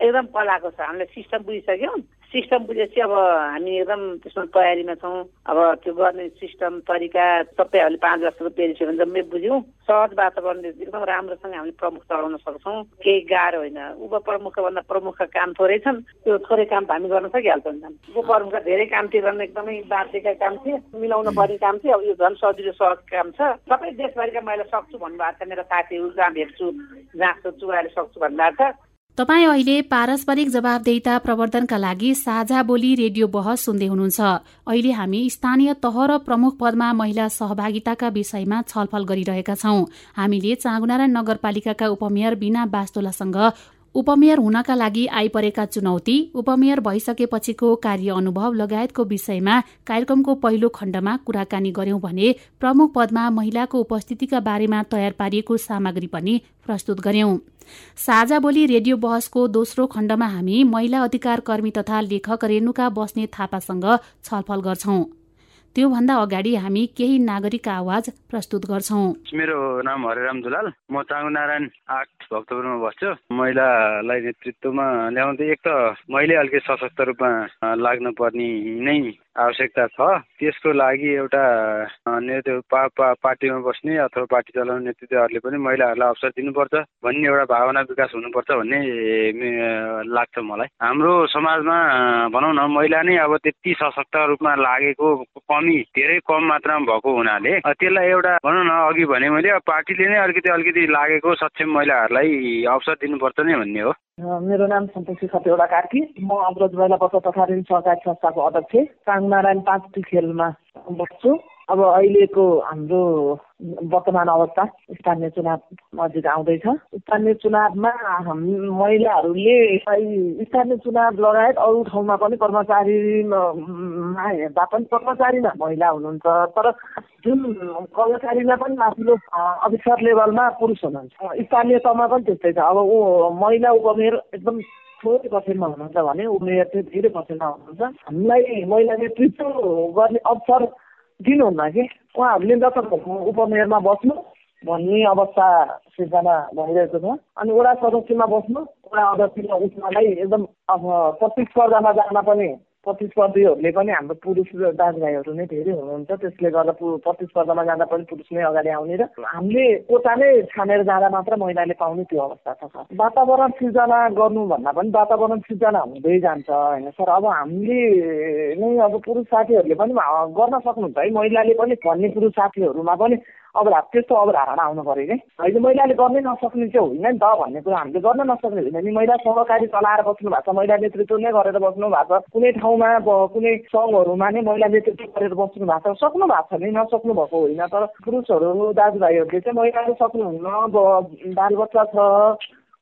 एकदम पलाएको छ। हामीले सिस्टम बुझिसक्यौँ। सिस्टम बुझेपछि अब हामी एकदम त्यसमा तयारीमा छौँ। अब त्यो गर्ने सिस्टम तरिका सबैहरूले पाँच वर्षको पेरिसक्यो भने जम्मै बुझ्यौँ। सहज वातावरणले एकदम राम्रोसँग हामीले प्रमुख चलाउन सक्छौँ। केही गाह्रो होइन। उपप्रमुखका भन्दा प्रमुखका काम थोरै छन्। त्यो थोरै काम त हामी गर्न सकिहाल्छौँ उपप्रमुखका धेरै काम थियो गर्न एकदमै बाध्यका काम थियो मिलाउनु पर्ने काम थियो अब यो झन् सजिलो सहज काम छ। सबै देशभरिका मैले सक्छु भन्नुभएको छ। मेरो साथीहरू जहाँ भेट्छु जहाँ सोध्छु उहाँले सक्छु भन्नुभएको छ। तपाईँ अहिले पारस्परिक जवाबदेहिता प्रवर्धनका लागि साझा बोली रेडियो बहस सुन्दै हुनुहुन्छ। अहिले हामी स्थानीय तह र प्रमुख पदमा महिला सहभागिताका विषयमा छलफल गरिरहेका छौं। हामीले चाँगुनारायण नगरपालिकाका उपमेयर बिना बास्तोलासँग उपमेयर हुनका लागि आइपरेका चुनौती उपमेयर भइसकेपछिको कार्य अनुभव लगायतको विषयमा कार्यक्रमको पहिलो खण्डमा कुराकानी गर्यौं भने प्रमुख पदमा महिलाको उपस्थितिका बारेमा तयार पारिएको सामग्री पनि प्रस्तुत गर्यौं। साझा बोली रेडियो बहसको दोस्रो खण्डमा हामी महिला अधिकार कर्मी तथा लेखक रेणुका बस्ने थापासँग छलफल गर्छौं। त्योभन्दा अगाडि हामी केही नागरिक आवाज प्रस्तुत गर्छौँ। मेरो नाम हरेराम दुलाल। म चाङ्गु नारायण आठ भक्तपुरमा बस्छु। महिलालाई नेतृत्वमा ल्याउँदै एक त मैले अलिकति सशक्त रूपमा लाग्नु पर्ने नै आवश्यकता छ। त्यसको लागि एउटा नेतृत्व पा, पा, पार्टीमा बस्ने अथवा पार्टी चलाउने नेतृत्वहरूले पनि महिलाहरूलाई अवसर दिनुपर्छ भन्ने एउटा भावना विकास हुनुपर्छ भन्ने लाग्छ मलाई। हाम्रो समाजमा भनौँ न महिला नै अब त्यति सशक्त रूपमा लागेको कमी धेरै कम मात्रामा भएको हुनाले त्यसलाई एउटा भनौँ न अघि भने मैले पार्टीले नै अलिकति अलिकति लागेको सक्षम महिलाहरूलाई अवसर दिनुपर्छ नै भन्ने हो। मेरो नाम सन्तोषी खतेवडा कार्की। म अग्रज महिला बचत तथा ऋण सहकारी संस्थाको अध्यक्ष। काङनारायण पाँच खेलमा बस्छु अब अहिलेको हाम्रो वर्तमान अवस्था स्थानीय चुनाव नजिक आउँदैछ। स्थानीय चुनावमा महिलाहरूले स्थानीय चुनाव लगायत अरू ठाउँमा पनि कर्मचारीमा हेर्दा पनि कर्मचारीमा महिला हुनुहुन्छ तर जुन कर्मचारीमा पनि माथिल्लो अफिसर लेभलमा पुरुष हुनुहुन्छ। स्थानीय तहमा पनि त्यस्तै छ। अब ऊ महिला उपमेयर एकदम थोरै पर्सेन्टमा हुनुहुन्छ भने उमेर चाहिँ धेरै पर्सेन्टमा हुनुहुन्छ। हामीलाई महिला नेतृत्व गर्ने अवसर दिनुहुन्न कि? उहाँहरूले जता उपमेयरमा बस्नु भन्ने अवस्था सिर्जना भइरहेको छ। अनि वडा सदस्यमा बस्नु वडा अध्यक्षमा उठ्नलाई एकदम अब प्रतिस्पर्धामा जान पनि प्रतिस्पर्धीहरूले पनि हाम्रो पुरुष दाजुभाइहरू नै धेरै हुनुहुन्छ। त्यसले गर्दा प्रतिस्पर्धामा जाँदा पनि पुरुष नै अगाडि आउने र हामीले कोटा नै छानेर जाँदा मात्र महिलाले पाउने त्यो अवस्था छ वातावरण सिर्जना गर्नु भन्दा पनि वातावरण सिर्जना हुँदै जान्छ होइन सर। अब हामीले नै अब पुरुष साथीहरूले पनि गर्न सक्नुहुन्छ है। महिलाले पनि भन्ने पुरुष साथीहरूमा पनि अब त्यस्तो अवधारणा आउनु पऱ्यो कि। होइन महिलाले गर्नै नसक्ने चाहिँ होइन नि त भन्ने कुरा। हामीले गर्न नसक्ने होइन नि। महिला सहकारी चलाएर बस्नु भएको छ। महिला नेतृत्व नै गरेर बस्नु भएको छ। कुनै ठाउँमा कुनै सङ्घहरूमा नै महिला नेतृत्व गरेर बस्नु भएको छ। सक्नु भएको छ नि। नसक्नु भएको होइन। तर पुरुषहरू दाजुभाइहरूले चाहिँ महिलाले सक्नुहुन्न। अब बालबच्चा छ।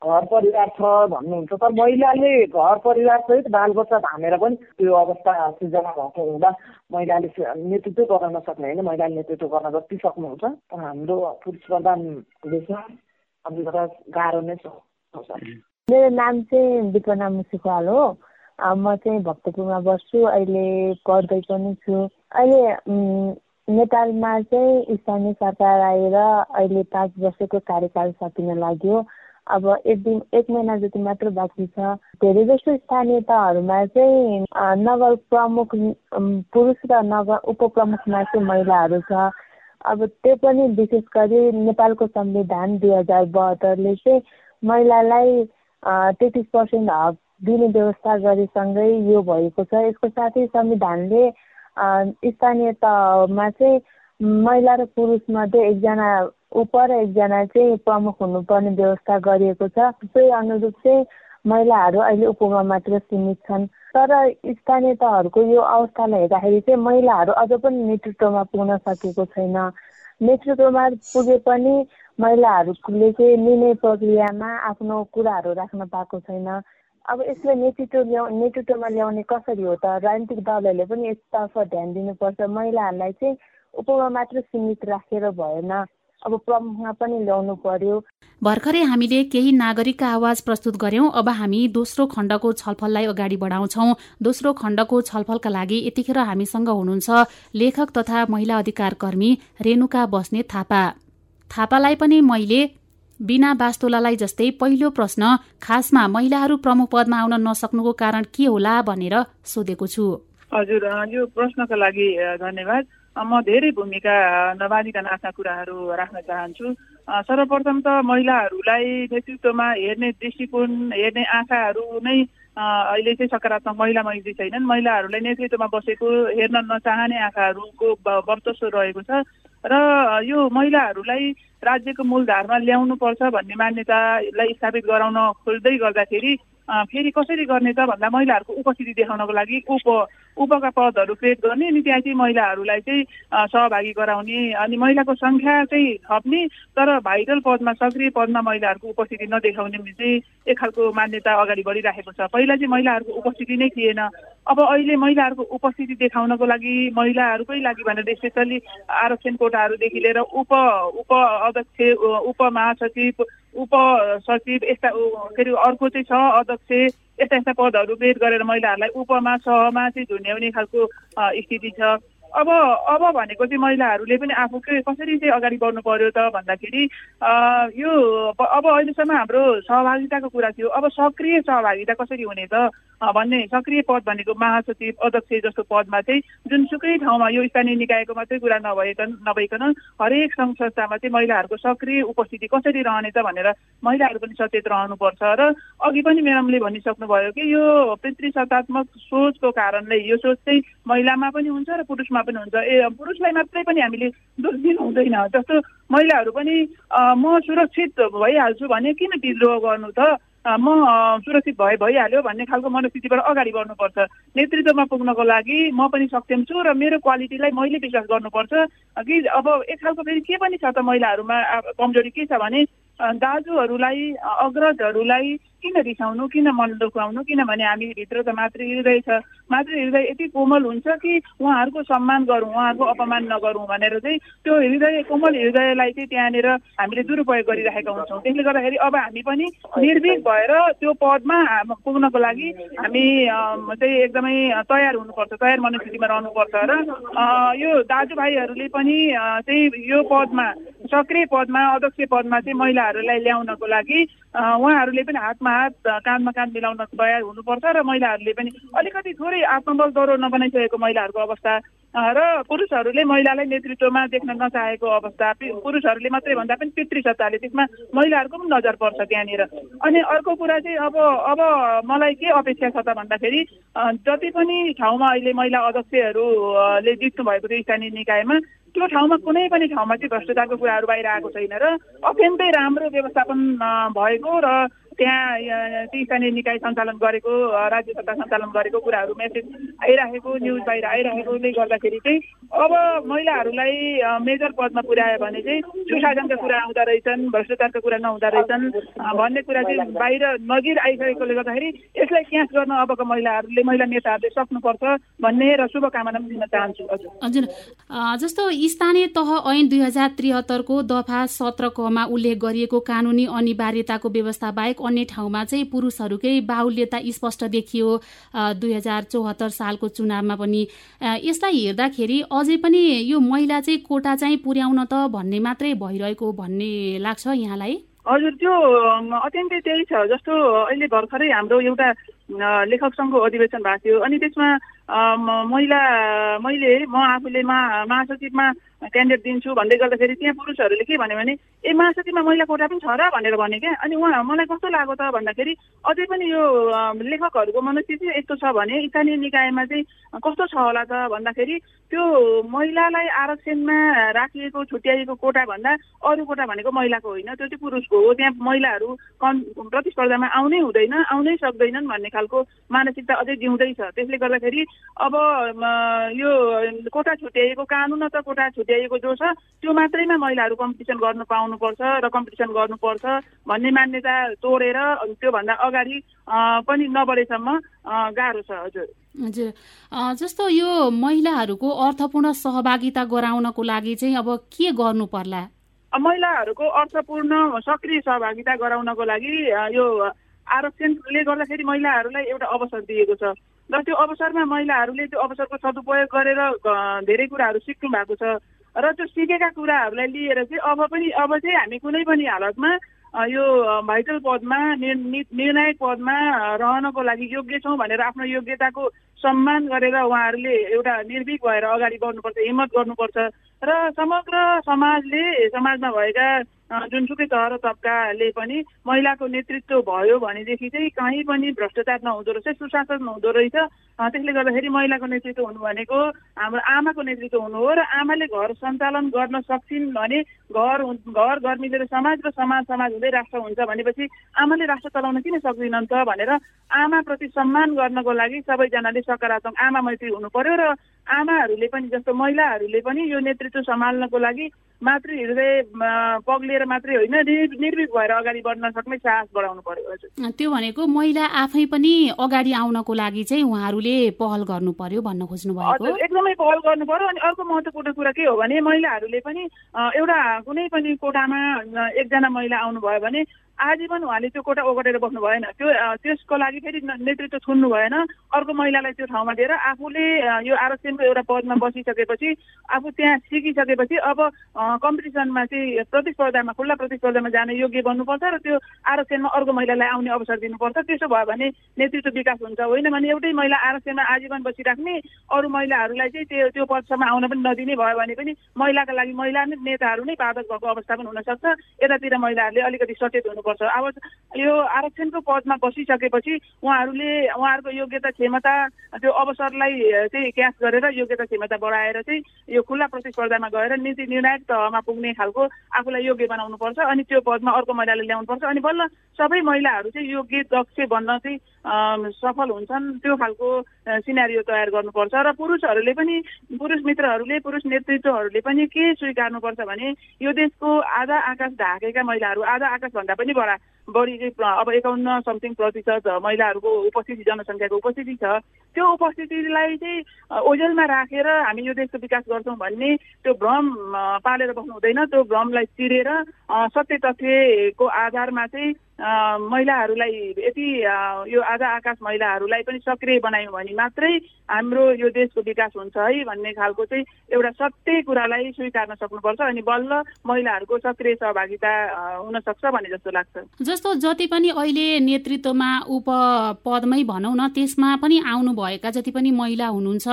घर परिवार छ भन्नुहुन्छ तर महिलाले घर परिवार सहित बालबच्चा धामेर पनि त्यो अवस्था सिर्जना भएको हुँदा महिलाले नेतृत्व गर्न नसक्ने होइन महिलाले नेतृत्व गर्न जति सक्नुहुन्छ तर हाम्रो पुरुष प्रधान देशमा गाह्रो नै छ। मेरो नाम चाहिँ विपना मुसिकवाल हो। म चाहिँ भक्तपुरमा बस्छु अहिले पढ्दै पनि छु। अहिले नेपालमा चाहिँ स्थानीय सरकार आएर अहिले पाँच वर्षको कार्यकाल सकिन लाग्यो। अब एक दिन एक महिना जति मात्र बाँकी छ। धेरै जस्तो स्थानीयताहरूमा चाहिँ नगर प्रमुख पुरुष र नगर उपप्रमुखमा चाहिँ महिलाहरू छ। अब त्यो पनि विशेष गरी नेपालको संविधान दुई हजार बहत्तरले चाहिँ महिलालाई तेत्तिस पर्सेन्ट हक दिने व्यवस्था गरेसँगै यो भएको छ। यसको साथै संविधानले स्थानीय तहमा चाहिँ महिला र पुरुषमध्ये एकजना उप र एकजना चाहिँ प्रमुख हुनुपर्ने व्यवस्था गरिएको छ। त्यही अनुरूप चाहिँ महिलाहरू अहिले उपमा मात्र सीमित छन्। तर स्थानीय तहहरूको यो अवस्थालाई हेर्दाखेरि चाहिँ महिलाहरू अझ पनि नेतृत्वमा पुग्न सकेको छैन। नेतृत्वमा पुगे पनि महिलाहरूले चाहिँ निर्णय प्रक्रियामा आफ्नो कुराहरू राख्न पाएको छैन। अब यसलाई नेतृत्व ल्याउ नेतृत्वमा ल्याउने कसरी हो त? राजनीतिक दलहरूले पनि यसतर्फ ध्यान दिनुपर्छ। महिलाहरूलाई चाहिँ उपमा मात्र सीमित राखेर भएन। अब प्रमुखमा पनि ल्याउनु पर्यो। भर्खरै हामीले केही नागरिकका आवाज प्रस्तुत गर्यौं। अब हामी दोस्रो खण्डको छलफललाई अगाडि बढाउँछौ। दोस्रो खण्डको छलफलका लागि यतिखेर हामीसँग हुनुहुन्छ लेखक तथा महिला अधिकार कर्मी रेणुका बस्ने थापा। थापालाई पनि मैले बिना बास्तोलालाई जस्तै पहिलो प्रश्न खासमा महिलाहरू प्रमुख पदमा आउन नसक्नुको कारण के होला भनेर सोधेको छु। हजुर यो प्रश्नका लागि धन्यवाद। म धेरै भूमिका नबाधिकन आफ्ना कुराहरू राख्न चाहन्छु। सर्वप्रथम त महिलाहरूलाई नेतृत्वमा हेर्ने दृष्टिकोण हेर्ने आँखाहरू नै अहिले चाहिँ सकारात्मक महिला मैत्री छैनन्। महिलाहरूलाई नेतृत्वमा बसेको हेर्न नचाहने आँखाहरूको वर्चस्व रहेको छ। र यो महिलाहरूलाई राज्यको मूलधारमा ल्याउनुपर्छ भन्ने मान्यतालाई स्थापित गराउन खोज्दै गर्दाखेरि फेरि कसरी गर्ने त भन्दा महिलाहरूको उपस्थिति देखाउनको लागि उप उपका पदहरू क्रिएट गर्ने अनि त्यहाँ चाहिँ महिलाहरूलाई चाहिँ सहभागी गराउने अनि महिलाको सङ्ख्या चाहिँ थप्ने तर भाइरल पदमा सक्रिय पदमा महिलाहरूको उपस्थिति नदेखाउने चाहिँ एक खालको मान्यता अगाडि बढिराखेको छ। पहिला चाहिँ महिलाहरूको उपस्थिति नै थिएन। अब अहिले महिलाहरूको उपस्थिति देखाउनको लागि महिलाहरूकै लागि भनेर स्पेसली आरक्षण कोटाहरूदेखि लिएर उप उप अध्यक्ष उप महासचिव उप सचिव यस्ता के अरे अर्को चाहिँ छ अध्यक्ष यस्ता यस्ता पदहरू बेद गरेर महिलाहरूलाई उपमा सहमा चाहिँ झुन्याउने खालको स्थिति छ। अब अब भनेको चाहिँ महिलाहरूले पनि आफूकै कसरी चाहिँ अगाडि बढ्नु पर्यो त भन्दाखेरि यो अब अहिलेसम्म हाम्रो सहभागिताको कुरा थियो। अब सक्रिय सहभागिता कसरी हुने त? भन्ने सक्रिय पद भनेको महासचिव अध्यक्ष जस्तो पदमा चाहिँ जुनसुकै ठाउँमा यो स्थानीय निकायको मात्रै कुरा नभइकन नभइकन हरेक सङ्घ संस्थामा चाहिँ महिलाहरूको सक्रिय उपस्थिति कसरी रहने त भनेर महिलाहरू पनि सचेत रहनुपर्छ र अघि पनि म्याडमले भनिसक्नुभयो कि यो पितृ सत्तात्मक सोचको कारणले यो सोच चाहिँ महिलामा पनि हुन्छ र पुरुषमा पनि हुन्छ। ए पुरुषलाई मात्रै पनि हामीले दोष दिनु हुँदैन जस्तो महिलाहरू पनि म सुरक्षित भइहाल्छु भने किन विद्रोह गर्नु त? म सुरक्षित भए भइहाल्यो भन्ने खालको मनस्थितिबाट अगाडि बढ्नुपर्छ। नेतृत्वमा पुग्नको लागि म पनि सक्षम छु र मेरो क्वालिटीलाई मैले विश्वास गर्नुपर्छ। कि अब एक खालको फेरि के पनि छ त महिलाहरूमा कमजोरी के छ भने दाजुहरूलाई अग्रजहरूलाई किन रिसाउनु किन मन दुखाउनु किनभने हामी भित्र त मातृ हृदय छ मातृ हृदय यति कोमल हुन्छ कि उहाँहरूको सम्मान गरौँ उहाँहरूको अपमान नगरौँ भनेर चाहिँ त्यो हृदय कोमल हृदयलाई चाहिँ त्यहाँनिर हामीले दुरुपयोग गरिरहेका हुन्छौँ। त्यसले गर्दाखेरि अब हामी पनि निर्भीक भएर त्यो पदमा पुग्नको लागि हामी चाहिँ एकदमै तयार हुनुपर्छ तयार मनस्थितिमा रहनुपर्छ र यो दाजुभाइहरूले पनि चाहिँ यो पदमा सक्रिय पदमा अध्यक्ष पदमा चाहिँ महिलाहरूलाई ल्याउनको लागि उहाँहरूले पनि हातमा हात काँधमा काँध मिलाउन तयार हुनुपर्छ र महिलाहरूले पनि अलिकति थोरै आत्मबल दौरो नबनाइसकेको महिलाहरूको अवस्था र पुरुषहरूले महिलालाई नेतृत्वमा देख्न नचाहेको अवस्था पुरुषहरूले मात्रै भन्दा पनि पितृसत्ताले त्यसमा महिलाहरूको पनि नजर पर्छ त्यहाँनिर। अनि अर्को कुरा चाहिँ अब अब मलाई के अपेक्षा छ त भन्दाखेरि जति पनि ठाउँमा अहिले महिला अध्यक्षहरूले जित्नु भएको थियो स्थानीय निकायमा त्यो ठाउँमा कुनै पनि ठाउँमा चाहिँ भ्रष्टाचारको कुराहरू बाहिर आएको छैन र अत्यन्तै राम्रो व्यवस्थापन भएको र त्यहाँ ती स्थानीय निकाय सञ्चालन गरेको राज्य सरकार सञ्चालन गरेको कुराहरू मेसेज आइराखेको न्युज बाहिर आइराखेकोले गर्दाखेरि चाहिँ अब महिलाहरूलाई मेजर पदमा पुर्यायो भने चाहिँ सुशासनका कुरा आउँदा रहेछन् भ्रष्टाचारका कुरा नहुँदो रहेछन् भन्ने कुरा चाहिँ बाहिर नजिर आइसकेकोले गर्दाखेरि यसलाई क्यास गर्न अबको महिलाहरूले महिला नेताहरूले सक्नुपर्छ भन्ने र शुभकामना दिन चाहन्छु हजुर। जस्तो स्थानीय तह ऐन दुई हजार त्रिहत्तरको दफा सत्र कमा उल्लेख गरिएको कानुनी अनिवार्यताको व्यवस्था बाहेक अन्य ठाउँमा चाहिँ पुरुषहरूकै बाहुल्यता स्पष्ट देखियो। दुई हजार चौहत्तर सालको चुनावमा पनि। यसलाई हेर्दाखेरि अझै पनि यो महिला चाहिँ कोटा चाहिँ पुर्याउन त भन्ने मात्रै भइरहेको भन्ने लाग्छ यहाँलाई? हजुर त्यो अत्यन्तै त्यही छ। जस्तो अहिले भर्खरै हाम्रो एउटा लेखक सङ्घको अधिवेशन भएको थियो। अनि त्यसमा महिला मैले म आफूले महासचिवमा क्यान्डिडेट दिन्छु भन्दै गर्दाखेरि त्यहाँ पुरुषहरूले के भन्यो भने ए महासचिवमा महिला कोटा पनि छ र? भनेर भने क्या। अनि उहाँ मलाई कस्तो लाग्यो त? भन्दाखेरि अझै पनि यो लेखकहरूको मनस्थिति यस्तो छ भने स्थानीय निकायमा चाहिँ कस्तो छ होला त? भन्दाखेरि त्यो महिलालाई आरक्षणमा राखिएको छुट्याइएको कोटा भन्दा अरू कोटा भनेको महिलाको होइन। त्यो चाहिँ पुरुषको हो। त्यहाँ महिलाहरू कन् प्रतिस्पर्धामा आउनै हुँदैन आउनै सक्दैनन् भन्ने खालको मानसिकता अझै जिउँदैछ त्यसले गर्दाखेरि अब यो कोटा छुट्याइएको कानुन त कोटा छुट्याइएको जो छ। त्यो मात्रैमा महिलाहरू कम्पिटिसन गर्न पाउनुपर्छ र कम्पिटिसन गर्नुपर्छ भन्ने मान्यता तोडेर त्योभन्दा अगाडि पनि नबढेसम्म गाह्रो छ हजुर। हजुर। जस्तो यो महिलाहरूको अर्थपूर्ण सहभागिता गराउनको लागि चाहिँ अब के गर्नु पर्ला? महिलाहरूको अर्थपूर्ण सक्रिय सहभागिता गराउनको लागि यो आरक्षणले गर्दाखेरि महिलाहरूलाई एउटा अवसर दिएको छ। र त्यो अवसरमा महिलाहरूले त्यो अवसरको सदुपयोग गरेर धेरै कुराहरू सिक्नु भएको छ। र त्यो सिकेका कुराहरूलाई लिएर चाहिँ अब पनि अब चाहिँ हामी कुनै पनि हालतमा यो भाइटल पदमा निर्णायक पदमा रहनको लागि योग्य छौँ भनेर आफ्नो योग्यताको सम्मान गरेर उहाँहरूले एउटा निर्भीक भएर अगाडि बढ्नुपर्छ हिम्मत गर्नुपर्छ र समग्र समाजले समाजमा भएका जुनसुकै तह र तबकाले पनि महिलाको नेतृत्व भयो भनेदेखि चाहिँ कहीँ पनि भ्रष्टाचार नहुँदो रहेछ सुशासन हुँदो रहेछ। त्यसले गर्दाखेरि महिलाको नेतृत्व हुनु भनेको हाम्रो आमाको नेतृत्व हुनु हो र आमाले घर सञ्चालन गर्न सक्छिन् भने घर घर घर मिलेर समाज र समाज समाज हुँदै राष्ट्र हुन्छ भनेपछि आमाले राष्ट्र चलाउन किन सक्दिनन् त भनेर आमाप्रति सम्मान गर्नको लागि सबैजनाले सकारात्मक आमा मैत्री हुनु पर्यो र आमाहरूले पनि जस्तो महिलाहरूले पनि यो नेतृत्व सम्हाल्नको लागि मातृ हृदय पग्लिएर मात्रै होइन निर्भीक भएर अगाडि बढ्न सक्ने साहस बढाउनु पर्यो हजुर। त्यो भनेको महिला आफै पनि अगाडि आउनको लागि चाहिँ उहाँहरूले पहल गर्नु पर्यो भन्न खोज्नु भएको एकदमै पहल गर्नु पर्यो अनि अर्को महत्त्वपूर्ण कुरा के हो भने महिलाहरूले पनि एउटा कुनै पनि कोठामा एकजना महिला आउनुभयो भने आजीवन उहाँले त्यो कोटा ओगटेर बस्नु भएन त्यो त्यसको लागि फेरि नेतृत्व छुन्नु भएन। अर्को महिलालाई त्यो ठाउँमा दिएर आफूले यो आरक्षणको एउटा पदमा बसिसकेपछि आफू त्यहाँ सिकिसकेपछि अब कम्पिटिसनमा चाहिँ प्रतिस्पर्धामा खुल्ला प्रतिस्पर्धामा जाने योग्य बन्नुपर्छ र त्यो आरक्षणमा अर्को महिलालाई आउने अवसर दिनुपर्छ। त्यसो भयो भने नेतृत्व विकास हुन्छ। होइन भने एउटै महिला आरक्षणमा आजीवन बसिराख्ने अरू महिलाहरूलाई चाहिँ त्यो त्यो पदसम्म आउन पनि नदिने भयो भने पनि महिलाका लागि महिला नेताहरू नै पादक भएको अवस्था पनि हुनसक्छ। यतातिर महिलाहरूले अलिकति सचेत हुनु गर्नुपर्छ। अब यो आरक्षणको पदमा बसिसकेपछि उहाँहरूले उहाँहरूको योग्यता क्षमता त्यो अवसरलाई चाहिँ क्यास गरेर योग्यता क्षमता बढाएर चाहिँ यो खुल्ला प्रतिस्पर्धामा गएर नीति निर्णायक तहमा पुग्ने खालको आफूलाई योग्य बनाउनुपर्छ अनि त्यो पदमा अर्को महिलाले ल्याउनुपर्छ। अनि बल्ल सबै महिलाहरू चाहिँ योग्य दक्ष बन्न चाहिँ सफल हुन्छन्। त्यो खालको सिनारी तयार गर्नुपर्छ र पुरुषहरूले पनि पुरुष मित्रहरूले पुरुष नेतृत्वहरूले पनि के स्वीकार्नुपर्छ भने यो देशको आधा आकाश ढाकेका महिलाहरू आधा आकाशभन्दा पनि बढा बढी अब एकाउन्न समथिङ प्रतिशत महिलाहरूको उपस्थिति जनसङ्ख्याको उपस्थिति छ त्यो उपस्थितिलाई चाहिँ ओझेलमा राखेर हामी यो देशको विकास गर्छौँ भन्ने त्यो भ्रम पालेर बस्नु हुँदैन त्यो भ्रमलाई चिरेर सत्य तथ्यको आधारमा चाहिँ महिलाहरूलाई यति यो आधा आकाश महिलाहरूलाई पनि सक्रिय बनायौँ भने मात्रै हाम्रो यो देशको विकास हुन्छ है भन्ने खालको चाहिँ एउटा सत्य कुरालाई स्वीकार्न सक्नुपर्छ अनि बल्ल महिलाहरूको सक्रिय सहभागिता हुन सक्छ भन्ने जस्तो लाग्छ। जस्तो जति पनि अहिले नेतृत्वमा उप पदमै भनौँ न त्यसमा पनि आउनुभएका जति पनि महिला हुनुहुन्छ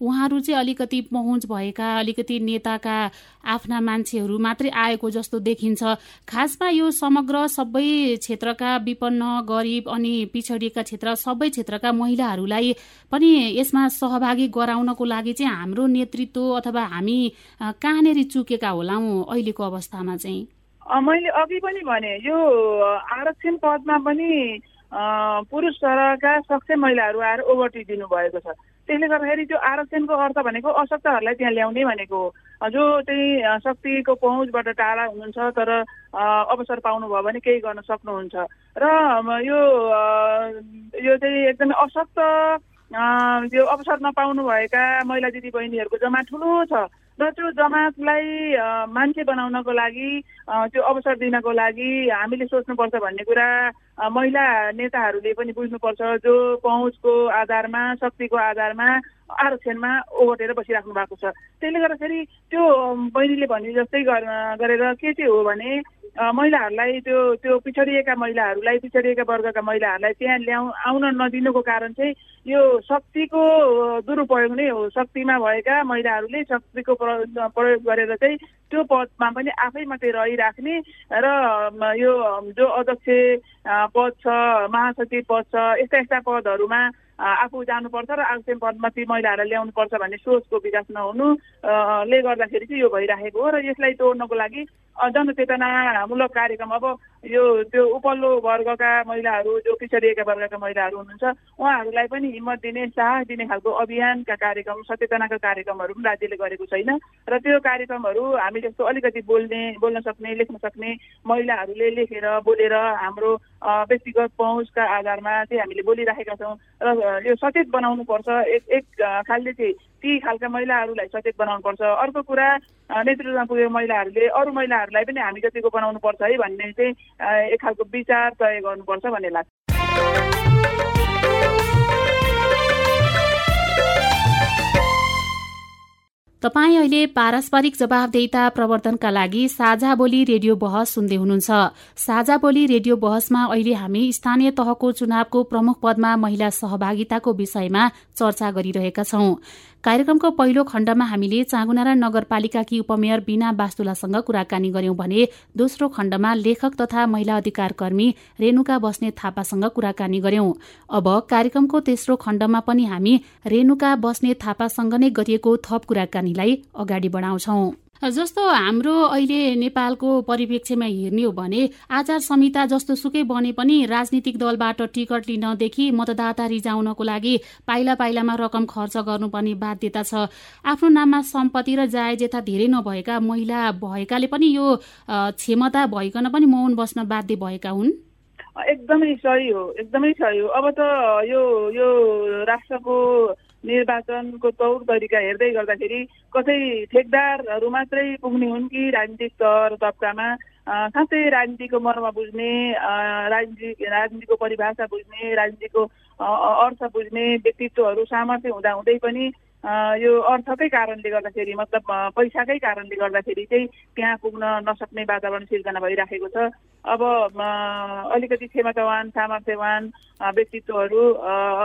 उहाँहरू चाहिँ अलिकति पहुँच भएका अलिकति नेताका आफ्ना मान्छेहरू मात्रै आएको जस्तो देखिन्छ। खासमा यो समग्र सबै क्षेत्रका विपन्न गरिब अनि पिछडिएका क्षेत्र सबै क्षेत्रका महिलाहरूलाई पनि यसमा सहभागी गराउनको लागि चाहिँ हाम्रो नेतृत्व अथवा हामी कहाँनिर चुकेका होलाौँ अहिलेको अवस्थामा चाहिँ? मैले अघि पनि भने यो आरक्षण पदमा पनि पुरुष सरका सक्षम महिलाहरू आएर ओभरटी दिनुभएको छ। त्यसले गर्दाखेरि त्यो आरक्षणको अर्थ भनेको अशक्तहरूलाई त्यहाँ ल्याउने भनेको हो। जो चाहिँ शक्तिको पहुँचबाट टाढा हुनुहुन्छ तर अवसर पाउनुभयो भने केही गर्न सक्नुहुन्छ। र यो यो चाहिँ एकदमै अशक्त यो अवसर नपाउनु भएका महिला दिदी बहिनीहरूको जमा ठुलो छ। र त्यो जमातलाई मान्छे बनाउनको लागि त्यो अवसर दिनको लागि हामीले सोच्नुपर्छ भन्ने कुरा महिला नेताहरूले पनि बुझ्नुपर्छ। जो पहुँचको आधारमा शक्तिको आधारमा आरक्षणमा ओगटेर बसिराख्नु भएको छ। त्यसले गर्दाखेरि त्यो बहिनीले भने जस्तै गरेर के चाहिँ हो भने महिलाहरूलाई त्यो त्यो पिछडिएका महिलाहरूलाई पिछडिएका वर्गका महिलाहरूलाई त्यहाँ ल्याउ आउन नदिनुको कारण चाहिँ यो शक्तिको दुरुपयोग नै हो। शक्तिमा भएका महिलाहरूले शक्तिको प्रयोग गरेर चाहिँ त्यो पदमा पनि आफै मात्रै रहिराख्ने र यो जो अध्यक्ष पद छ महासचिव पद छ यस्ता यस्ता पदहरूमा आफू जानुपर्छ र आरक्षण पदमा ती महिलाहरूलाई ल्याउनुपर्छ भन्ने सोचको विकास नहुनुले गर्दाखेरि चाहिँ यो भइराखेको हो र यसलाई तोड्नको लागि जनचेतनामूलक कार्यक्रम अब यो त्यो उपल्लो वर्गका महिलाहरू जो पिछडिएका वर्गका महिलाहरू हुनुहुन्छ उहाँहरूलाई पनि हिम्मत दिने साहस दिने खालको अभियानका कार्यक्रम सचेतनाका कार्यक्रमहरू पनि राज्यले गरेको छैन। र त्यो कार्यक्रमहरू हामी जस्तो अलिकति बोल्ने बोल्न सक्ने लेख्न सक्ने महिलाहरूले लेखेर बोलेर हाम्रो व्यक्तिगत पहुँचका आधारमा चाहिँ हामीले बोलिराखेका छौँ। र यो सचेत बनाउनुपर्छ एक एक खालले चाहिँ ती खालका महिलाहरूलाई सचेत बनाउनुपर्छ अर्को कुरा नेतृत्वमा पुगेको महिलाहरूले अरू महिलाहरूलाई पनि हामी जतिको बनाउनुपर्छ है भन्ने चाहिँ एक खालको विचार तय गर्नुपर्छ भन्ने लाग्छ। तपाईँ अहिले पारस्परिक जवाबदेता प्रवर्तनका लागि साझा बोली रेडियो बहस सुन्दै हुनुहुन्छ। साझा बोली रेडियो बहसमा अहिले हामी स्थानीय तहको चुनावको प्रमुख पदमा महिला सहभागिताको विषयमा चर्चा गरिरहेका छौं। कार्यक्रमको पहिलो खण्डमा हामीले चाँगुनारा नगरपालिकाकी उपमेयर बिना बास्तुलासँग कुराकानी गर्यौं भने दोस्रो खण्डमा लेखक तथा महिला अधिकार कर्मी रेणुका बस्ने थापासँग कुराकानी गर्यौं। अब कार्यक्रमको तेस्रो खण्डमा पनि हामी रेणुका बस्ने थापासँग नै गरिएको थप कुराकानीलाई अगाडि बढाउँछौं। जस्तो हाम्रो अहिले नेपालको परिप्रेक्ष्यमा हेर्ने हो भने आचार संहिता जस्तो सुकै बने पनि राजनीतिक दलबाट टिकट लिनदेखि मतदाता रिजाउनको लागि पाइला पाइलामा रकम खर्च गर्नुपर्ने बाध्यता छ। आफ्नो नाममा सम्पत्ति र जायजेता धेरै नभएका महिला भएकाले पनि यो क्षमता भइकन पनि मौन बस्न बाध्य भएका हुन्? एकदमै सही हो एकदमै सही हो। अब त यो यो राष्ट्रको निर्वाचनको तौर तरिका हेर्दै गर्दाखेरि कसै ठेकदारहरू मात्रै पुग्ने हुन् कि राजनीतिक तौर तबकामा? साँच्चै राजनीतिको मर्म बुझ्ने राजनीति राजनीतिको परिभाषा बुझ्ने राजनीतिको अर्थ बुझ्ने व्यक्तित्वहरू सामर्थ्य हुँदा पनि यो अर्थकै कारणले गर्दाखेरि मतलब पैसाकै कारणले गर्दाखेरि चाहिँ त्यहाँ पुग्न नसक्ने वातावरण सिर्जना भइराखेको छ। अब अलिकति क्षमतावान सामर्थ्यवान व्यक्तित्वहरू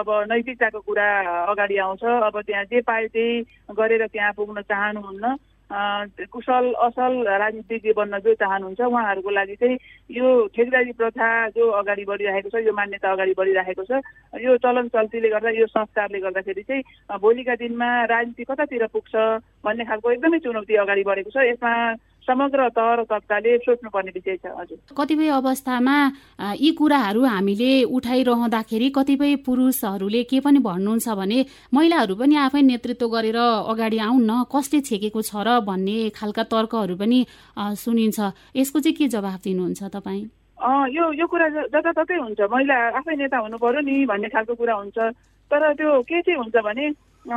अब नैतिकताको कुरा अगाडि आउँछ। अब त्यहाँ जे पाए त्यही गरेर त्यहाँ पुग्न चाहनुहुन्न। कुशल असल राजनीतिज्ञ बन्न जो चाहनुहुन्छ उहाँहरूको लागि चाहिँ यो ठेकदारी प्रथा जो अगाडि बढिरहेको छ यो मान्यता अगाडि बढिरहेको छ यो चलन चल्तीले गर्दा यो संस्कारले गर्दाखेरि चाहिँ भोलिका दिनमा राजनीति कतातिर पुग्छ भन्ने खालको एकदमै चुनौती अगाडि बढेको छ। यसमा समग्र तह र तत्काले सोच्नुपर्ने विषय छ हजुर। कतिपय अवस्थामा यी कुराहरू हामीले उठाइरहँदाखेरि कतिपय पुरुषहरूले के पनि भन्नुहुन्छ भने महिलाहरू पनि आफै नेतृत्व गरेर अगाडि आउन् न कसले छेकेको छ र भन्ने खालका तर्कहरू पनि सुनिन्छ। यसको चाहिँ के जवाफ दिनुहुन्छ तपाईँ? यो यो कुरा जताततै हुन्छ। महिला आफै नेता हुनु पर्यो नि भन्ने खालको कुरा हुन्छ। तर त्यो के चाहिँ हुन्छ भने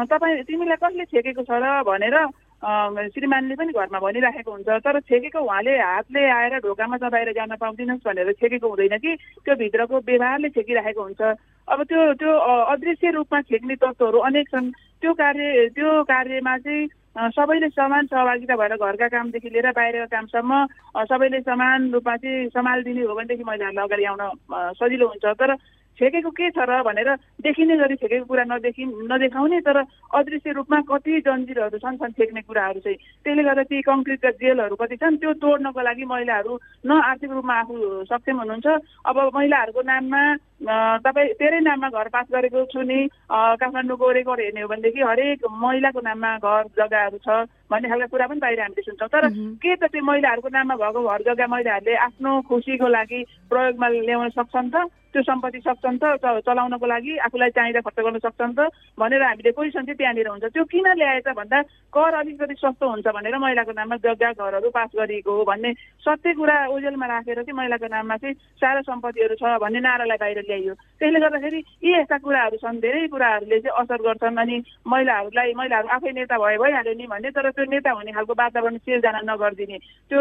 तपाईँ तिमीलाई कसले छेकेको छ र भनेर श्रीमानले पनि घरमा भनिराखेको हुन्छ तर छेकेको उहाँले हातले आएर ढोकामा दबाएर जान पाउँदिनस् भनेर छेकेको हुँदैन कि? त्यो भित्रको व्यवहारले छेकिराखेको हुन्छ। अब त्यो त्यो अदृश्य रूपमा छेक्ने तत्त्वहरू अनेक छन्। त्यो कार्य त्यो कार्यमा चाहिँ सबैले समान सहभागिता भएर घरका कामदेखि लिएर बाहिरका कामसम्म सबैले समान रूपमा चाहिँ सम्हालिदिने हो भनेदेखि महिलाहरूलाई अगाडि आउन सजिलो हुन्छ। तर छेकेको के छ र भनेर देखिने गरी छेकेको कुरा नदेखि नदेखाउने तर अदृश्य रूपमा कति जन्जिरहरू छन् छन् छेक्ने कुराहरू चाहिँ। त्यसले गर्दा ती कङ्क्रिटका जेलहरू कति छन् त्यो तोड्नको लागि महिलाहरू न आर्थिक रूपमा आफू सक्षम हुनुहुन्छ। अब महिलाहरूको नाममा तपाईँ तेरै नाममा घर पास गरेको छु नि काठमाडौँको रेकर्ड हेर्ने हो भनेदेखि हरेक महिलाको नाममा घर जग्गाहरू छ भन्ने खालको कुरा पनि बाहिर हामीले सुन्छौँ। तर के त त्यो महिलाहरूको नाममा भएको घर जग्गा महिलाहरूले आफ्नो खुसीको लागि प्रयोगमा ल्याउन सक्छन् त? त्यो सम्पत्ति सक्छन् त चलाउनको लागि आफूलाई चाहिँदा खर्च गर्न सक्छन् त भनेर हामीले पोजिसन चाहिँ त्यहाँनिर हुन्छ। त्यो किन ल्याएछ भन्दा कर अलिकति सस्तो हुन्छ भनेर महिलाको नाममा जग्गा घरहरू पास गरिएको हो भन्ने सत्य कुरा ओजेलमा राखेर चाहिँ महिलाको नाममा चाहिँ सारा सम्पत्तिहरू छ भन्ने नारालाई बाहिर ल्याइयो। त्यसले गर्दाखेरि यी यस्ता कुराहरू छन् धेरै कुराहरूले चाहिँ असर गर्छन् अनि महिलाहरूलाई महिलाहरू आफै नेता भए भइहाल्यो नि भन्ने तर त्यो नेता हुने खालको वातावरण सिर्जना नगरिदिने। त्यो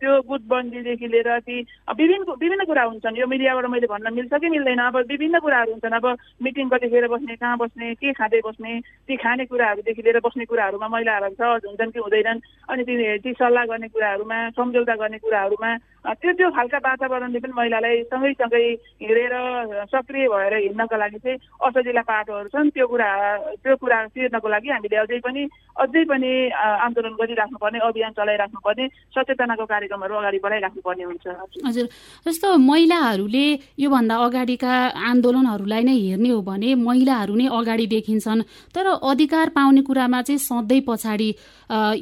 त्यो गुटबन्दीदेखि लिएर ती विभिन्न विभिन्न कुरा हुन्छन्। यो मिडियाबाट मैले भन्न मिल्छ कि मिल्दैन। अब विभिन्न कुराहरू हुन्छन्। अब मिटिङ कतिखेर बस्ने कहाँ बस्ने के खाँदै बस्ने ती खाने कुराहरूदेखि लिएर बस्ने कुराहरूमा महिलाहरू छ हुन्छन् कि हुँदैनन्। अनि ती ती सल्लाह गर्ने कुराहरूमा सम्झौता गर्ने कुराहरूमा त्यो त्यो खालका वातावरणले पनि महिलालाई सँगै सँगै हिँडेर सक्रिय भएर हिँड्नका लागि चाहिँ असजिला पाटोहरू छन्। त्यो कुरा त्यो कुरा तिर्नको लागि हामीले अझै पनि अझै पनि आन्दोलन गरिराख्नुपर्ने अभियान चलाइराख्नुपर्ने सचेतनाको कार्यक्रमहरू अगाडि बढाइराख्नुपर्ने हुन्छ। हजुर। जस्तो महिलाहरूले योभन्दा अगाडिका आन्दोलनहरूलाई नै हेर्ने हो भने महिलाहरू नै अगाडि देखिन्छन्। तर अधिकार पाउने कुरामा चाहिँ सधैँ पछाडि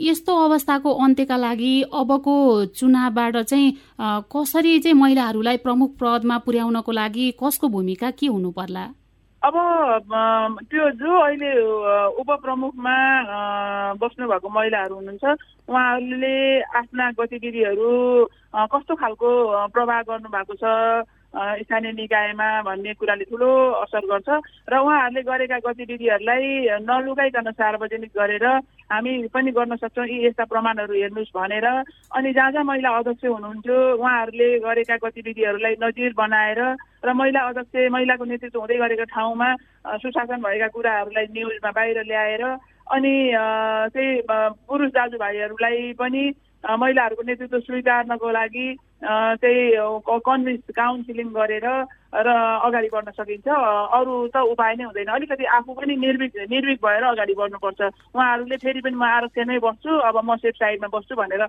यस्तो अवस्थाको अन्त्यका लागि अबको चुनावबाट चाहिँ कसरी चाहिँ महिलाहरूलाई प्रमुख पदमा पुर्याउनको लागि कसको भूमिका के हुनु पर्ला अब त्यो जो अहिले उपप्रमुखमा बस्नु भएको महिलाहरू हुनुहुन्छ उहाँहरूले आफ्ना गतिविधिहरू कस्तो खालको प्रवाह गर्नु भएको छ? स्थानीय निकायमा भन्ने कुराले ठुलो असर गर्छ। र उहाँहरूले गरेका गतिविधिहरूलाई नलुकाइकन सार्वजनिक गरेर हामी पनि गर्न सक्छौँ। यी यस्ता प्रमाणहरू हेर्नुहोस् भनेर। अनि जहाँ जहाँ महिला अध्यक्ष हुनुहुन्थ्यो उहाँहरूले गरेका गतिविधिहरूलाई नजिर बनाएर र महिला अध्यक्ष महिलाको नेतृत्व हुँदै गरेको ठाउँमा सुशासन भएका कुराहरूलाई न्युजमा बाहिर ल्याएर अनि चाहिँ पुरुष दाजुभाइहरूलाई पनि महिलाहरूको नेतृत्व स्वीकार्नको लागि चाहिँ कन्भिन्स काउन्सिलिङ गरेर र अगाडि बढ्न सकिन्छ। अरू त उपाय नै हुँदैन। अलिकति आफू पनि निर्विक निर्विक भएर अगाडि बढ्नुपर्छ। उहाँहरूले फेरि पनि म आरक्षणमै बस्छु अब म सेफ साइडमा बस्छु भनेर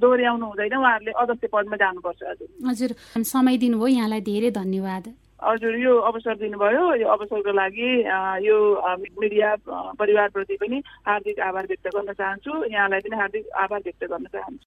दोहोऱ्याउनु हुँदैन। उहाँहरूले अध्यक्ष पदमा जानुपर्छ। हजुर। हजुर समय दिनुभयो। यहाँलाई धेरै धन्यवाद। हजुर यो अवसर दिनुभयो। यो अवसरको लागि यो मिडिया परिवारप्रति पनि हार्दिक आभार व्यक्त गर्न चाहन्छु। यहाँलाई पनि हार्दिक आभार व्यक्त गर्न चाहन्छु।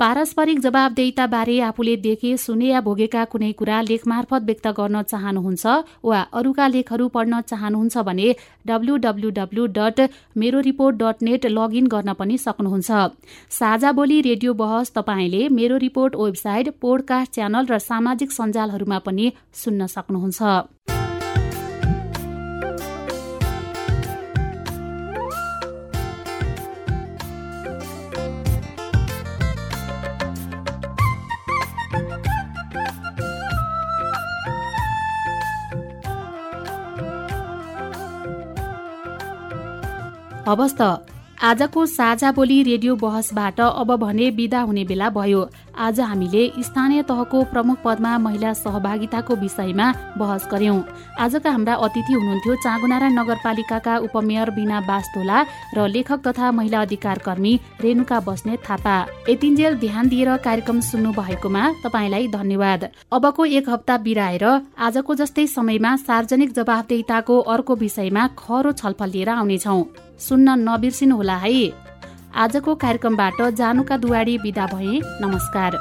पारस्परिक जवाबदेताबारे आफूले देखे सुने या भोगेका कुनै कुरा लेख मार्फत व्यक्त गर्न चाहनुहुन्छ वा अरूका लेखहरू पढ्न चाहनुहुन्छ भने डब्लूडब्लूडब्लू डट मेरो रिपोर्ट डट नेट लगइन गर्न पनि सक्नुहुन्छ। साझा बोली रेडियो बहस तपाईँले मेरो रिपोर्ट वेबसाइट पोडकास्ट च्यानल र सामाजिक सञ्जालहरूमा पनि सुन्न सक्नुहुन्छ। हवस् त। आजको साझा बोली रेडियो बहसबाट अब भने विदा हुने बेला भयो। आज हामीले स्थानीय तहको प्रमुख पदमा महिला सहभागिताको विषयमा बहस गर्यौं आजका हाम्रा अतिथि हुनुहुन्थ्यो चाँगुनारायण नगरपालिकाका उपमेयर बिना बास्तोला र लेखक तथा महिला अधिकार कर्मी रेणुका बस्नेत थापा। यतिन्जेल ध्यान दिएर कार्यक्रम सुन्नु भएकोमा तपाईँलाई धन्यवाद। अबको एक हप्ता बिराएर आजको जस्तै समयमा सार्वजनिक जवाबदेताको अर्को विषयमा खरो छलफल लिएर आउनेछौ। सुन्न नबिर्सिनुहोला है। आजको कार्यक्रमबाट जानुका दुवाडी विदा भए। नमस्कार।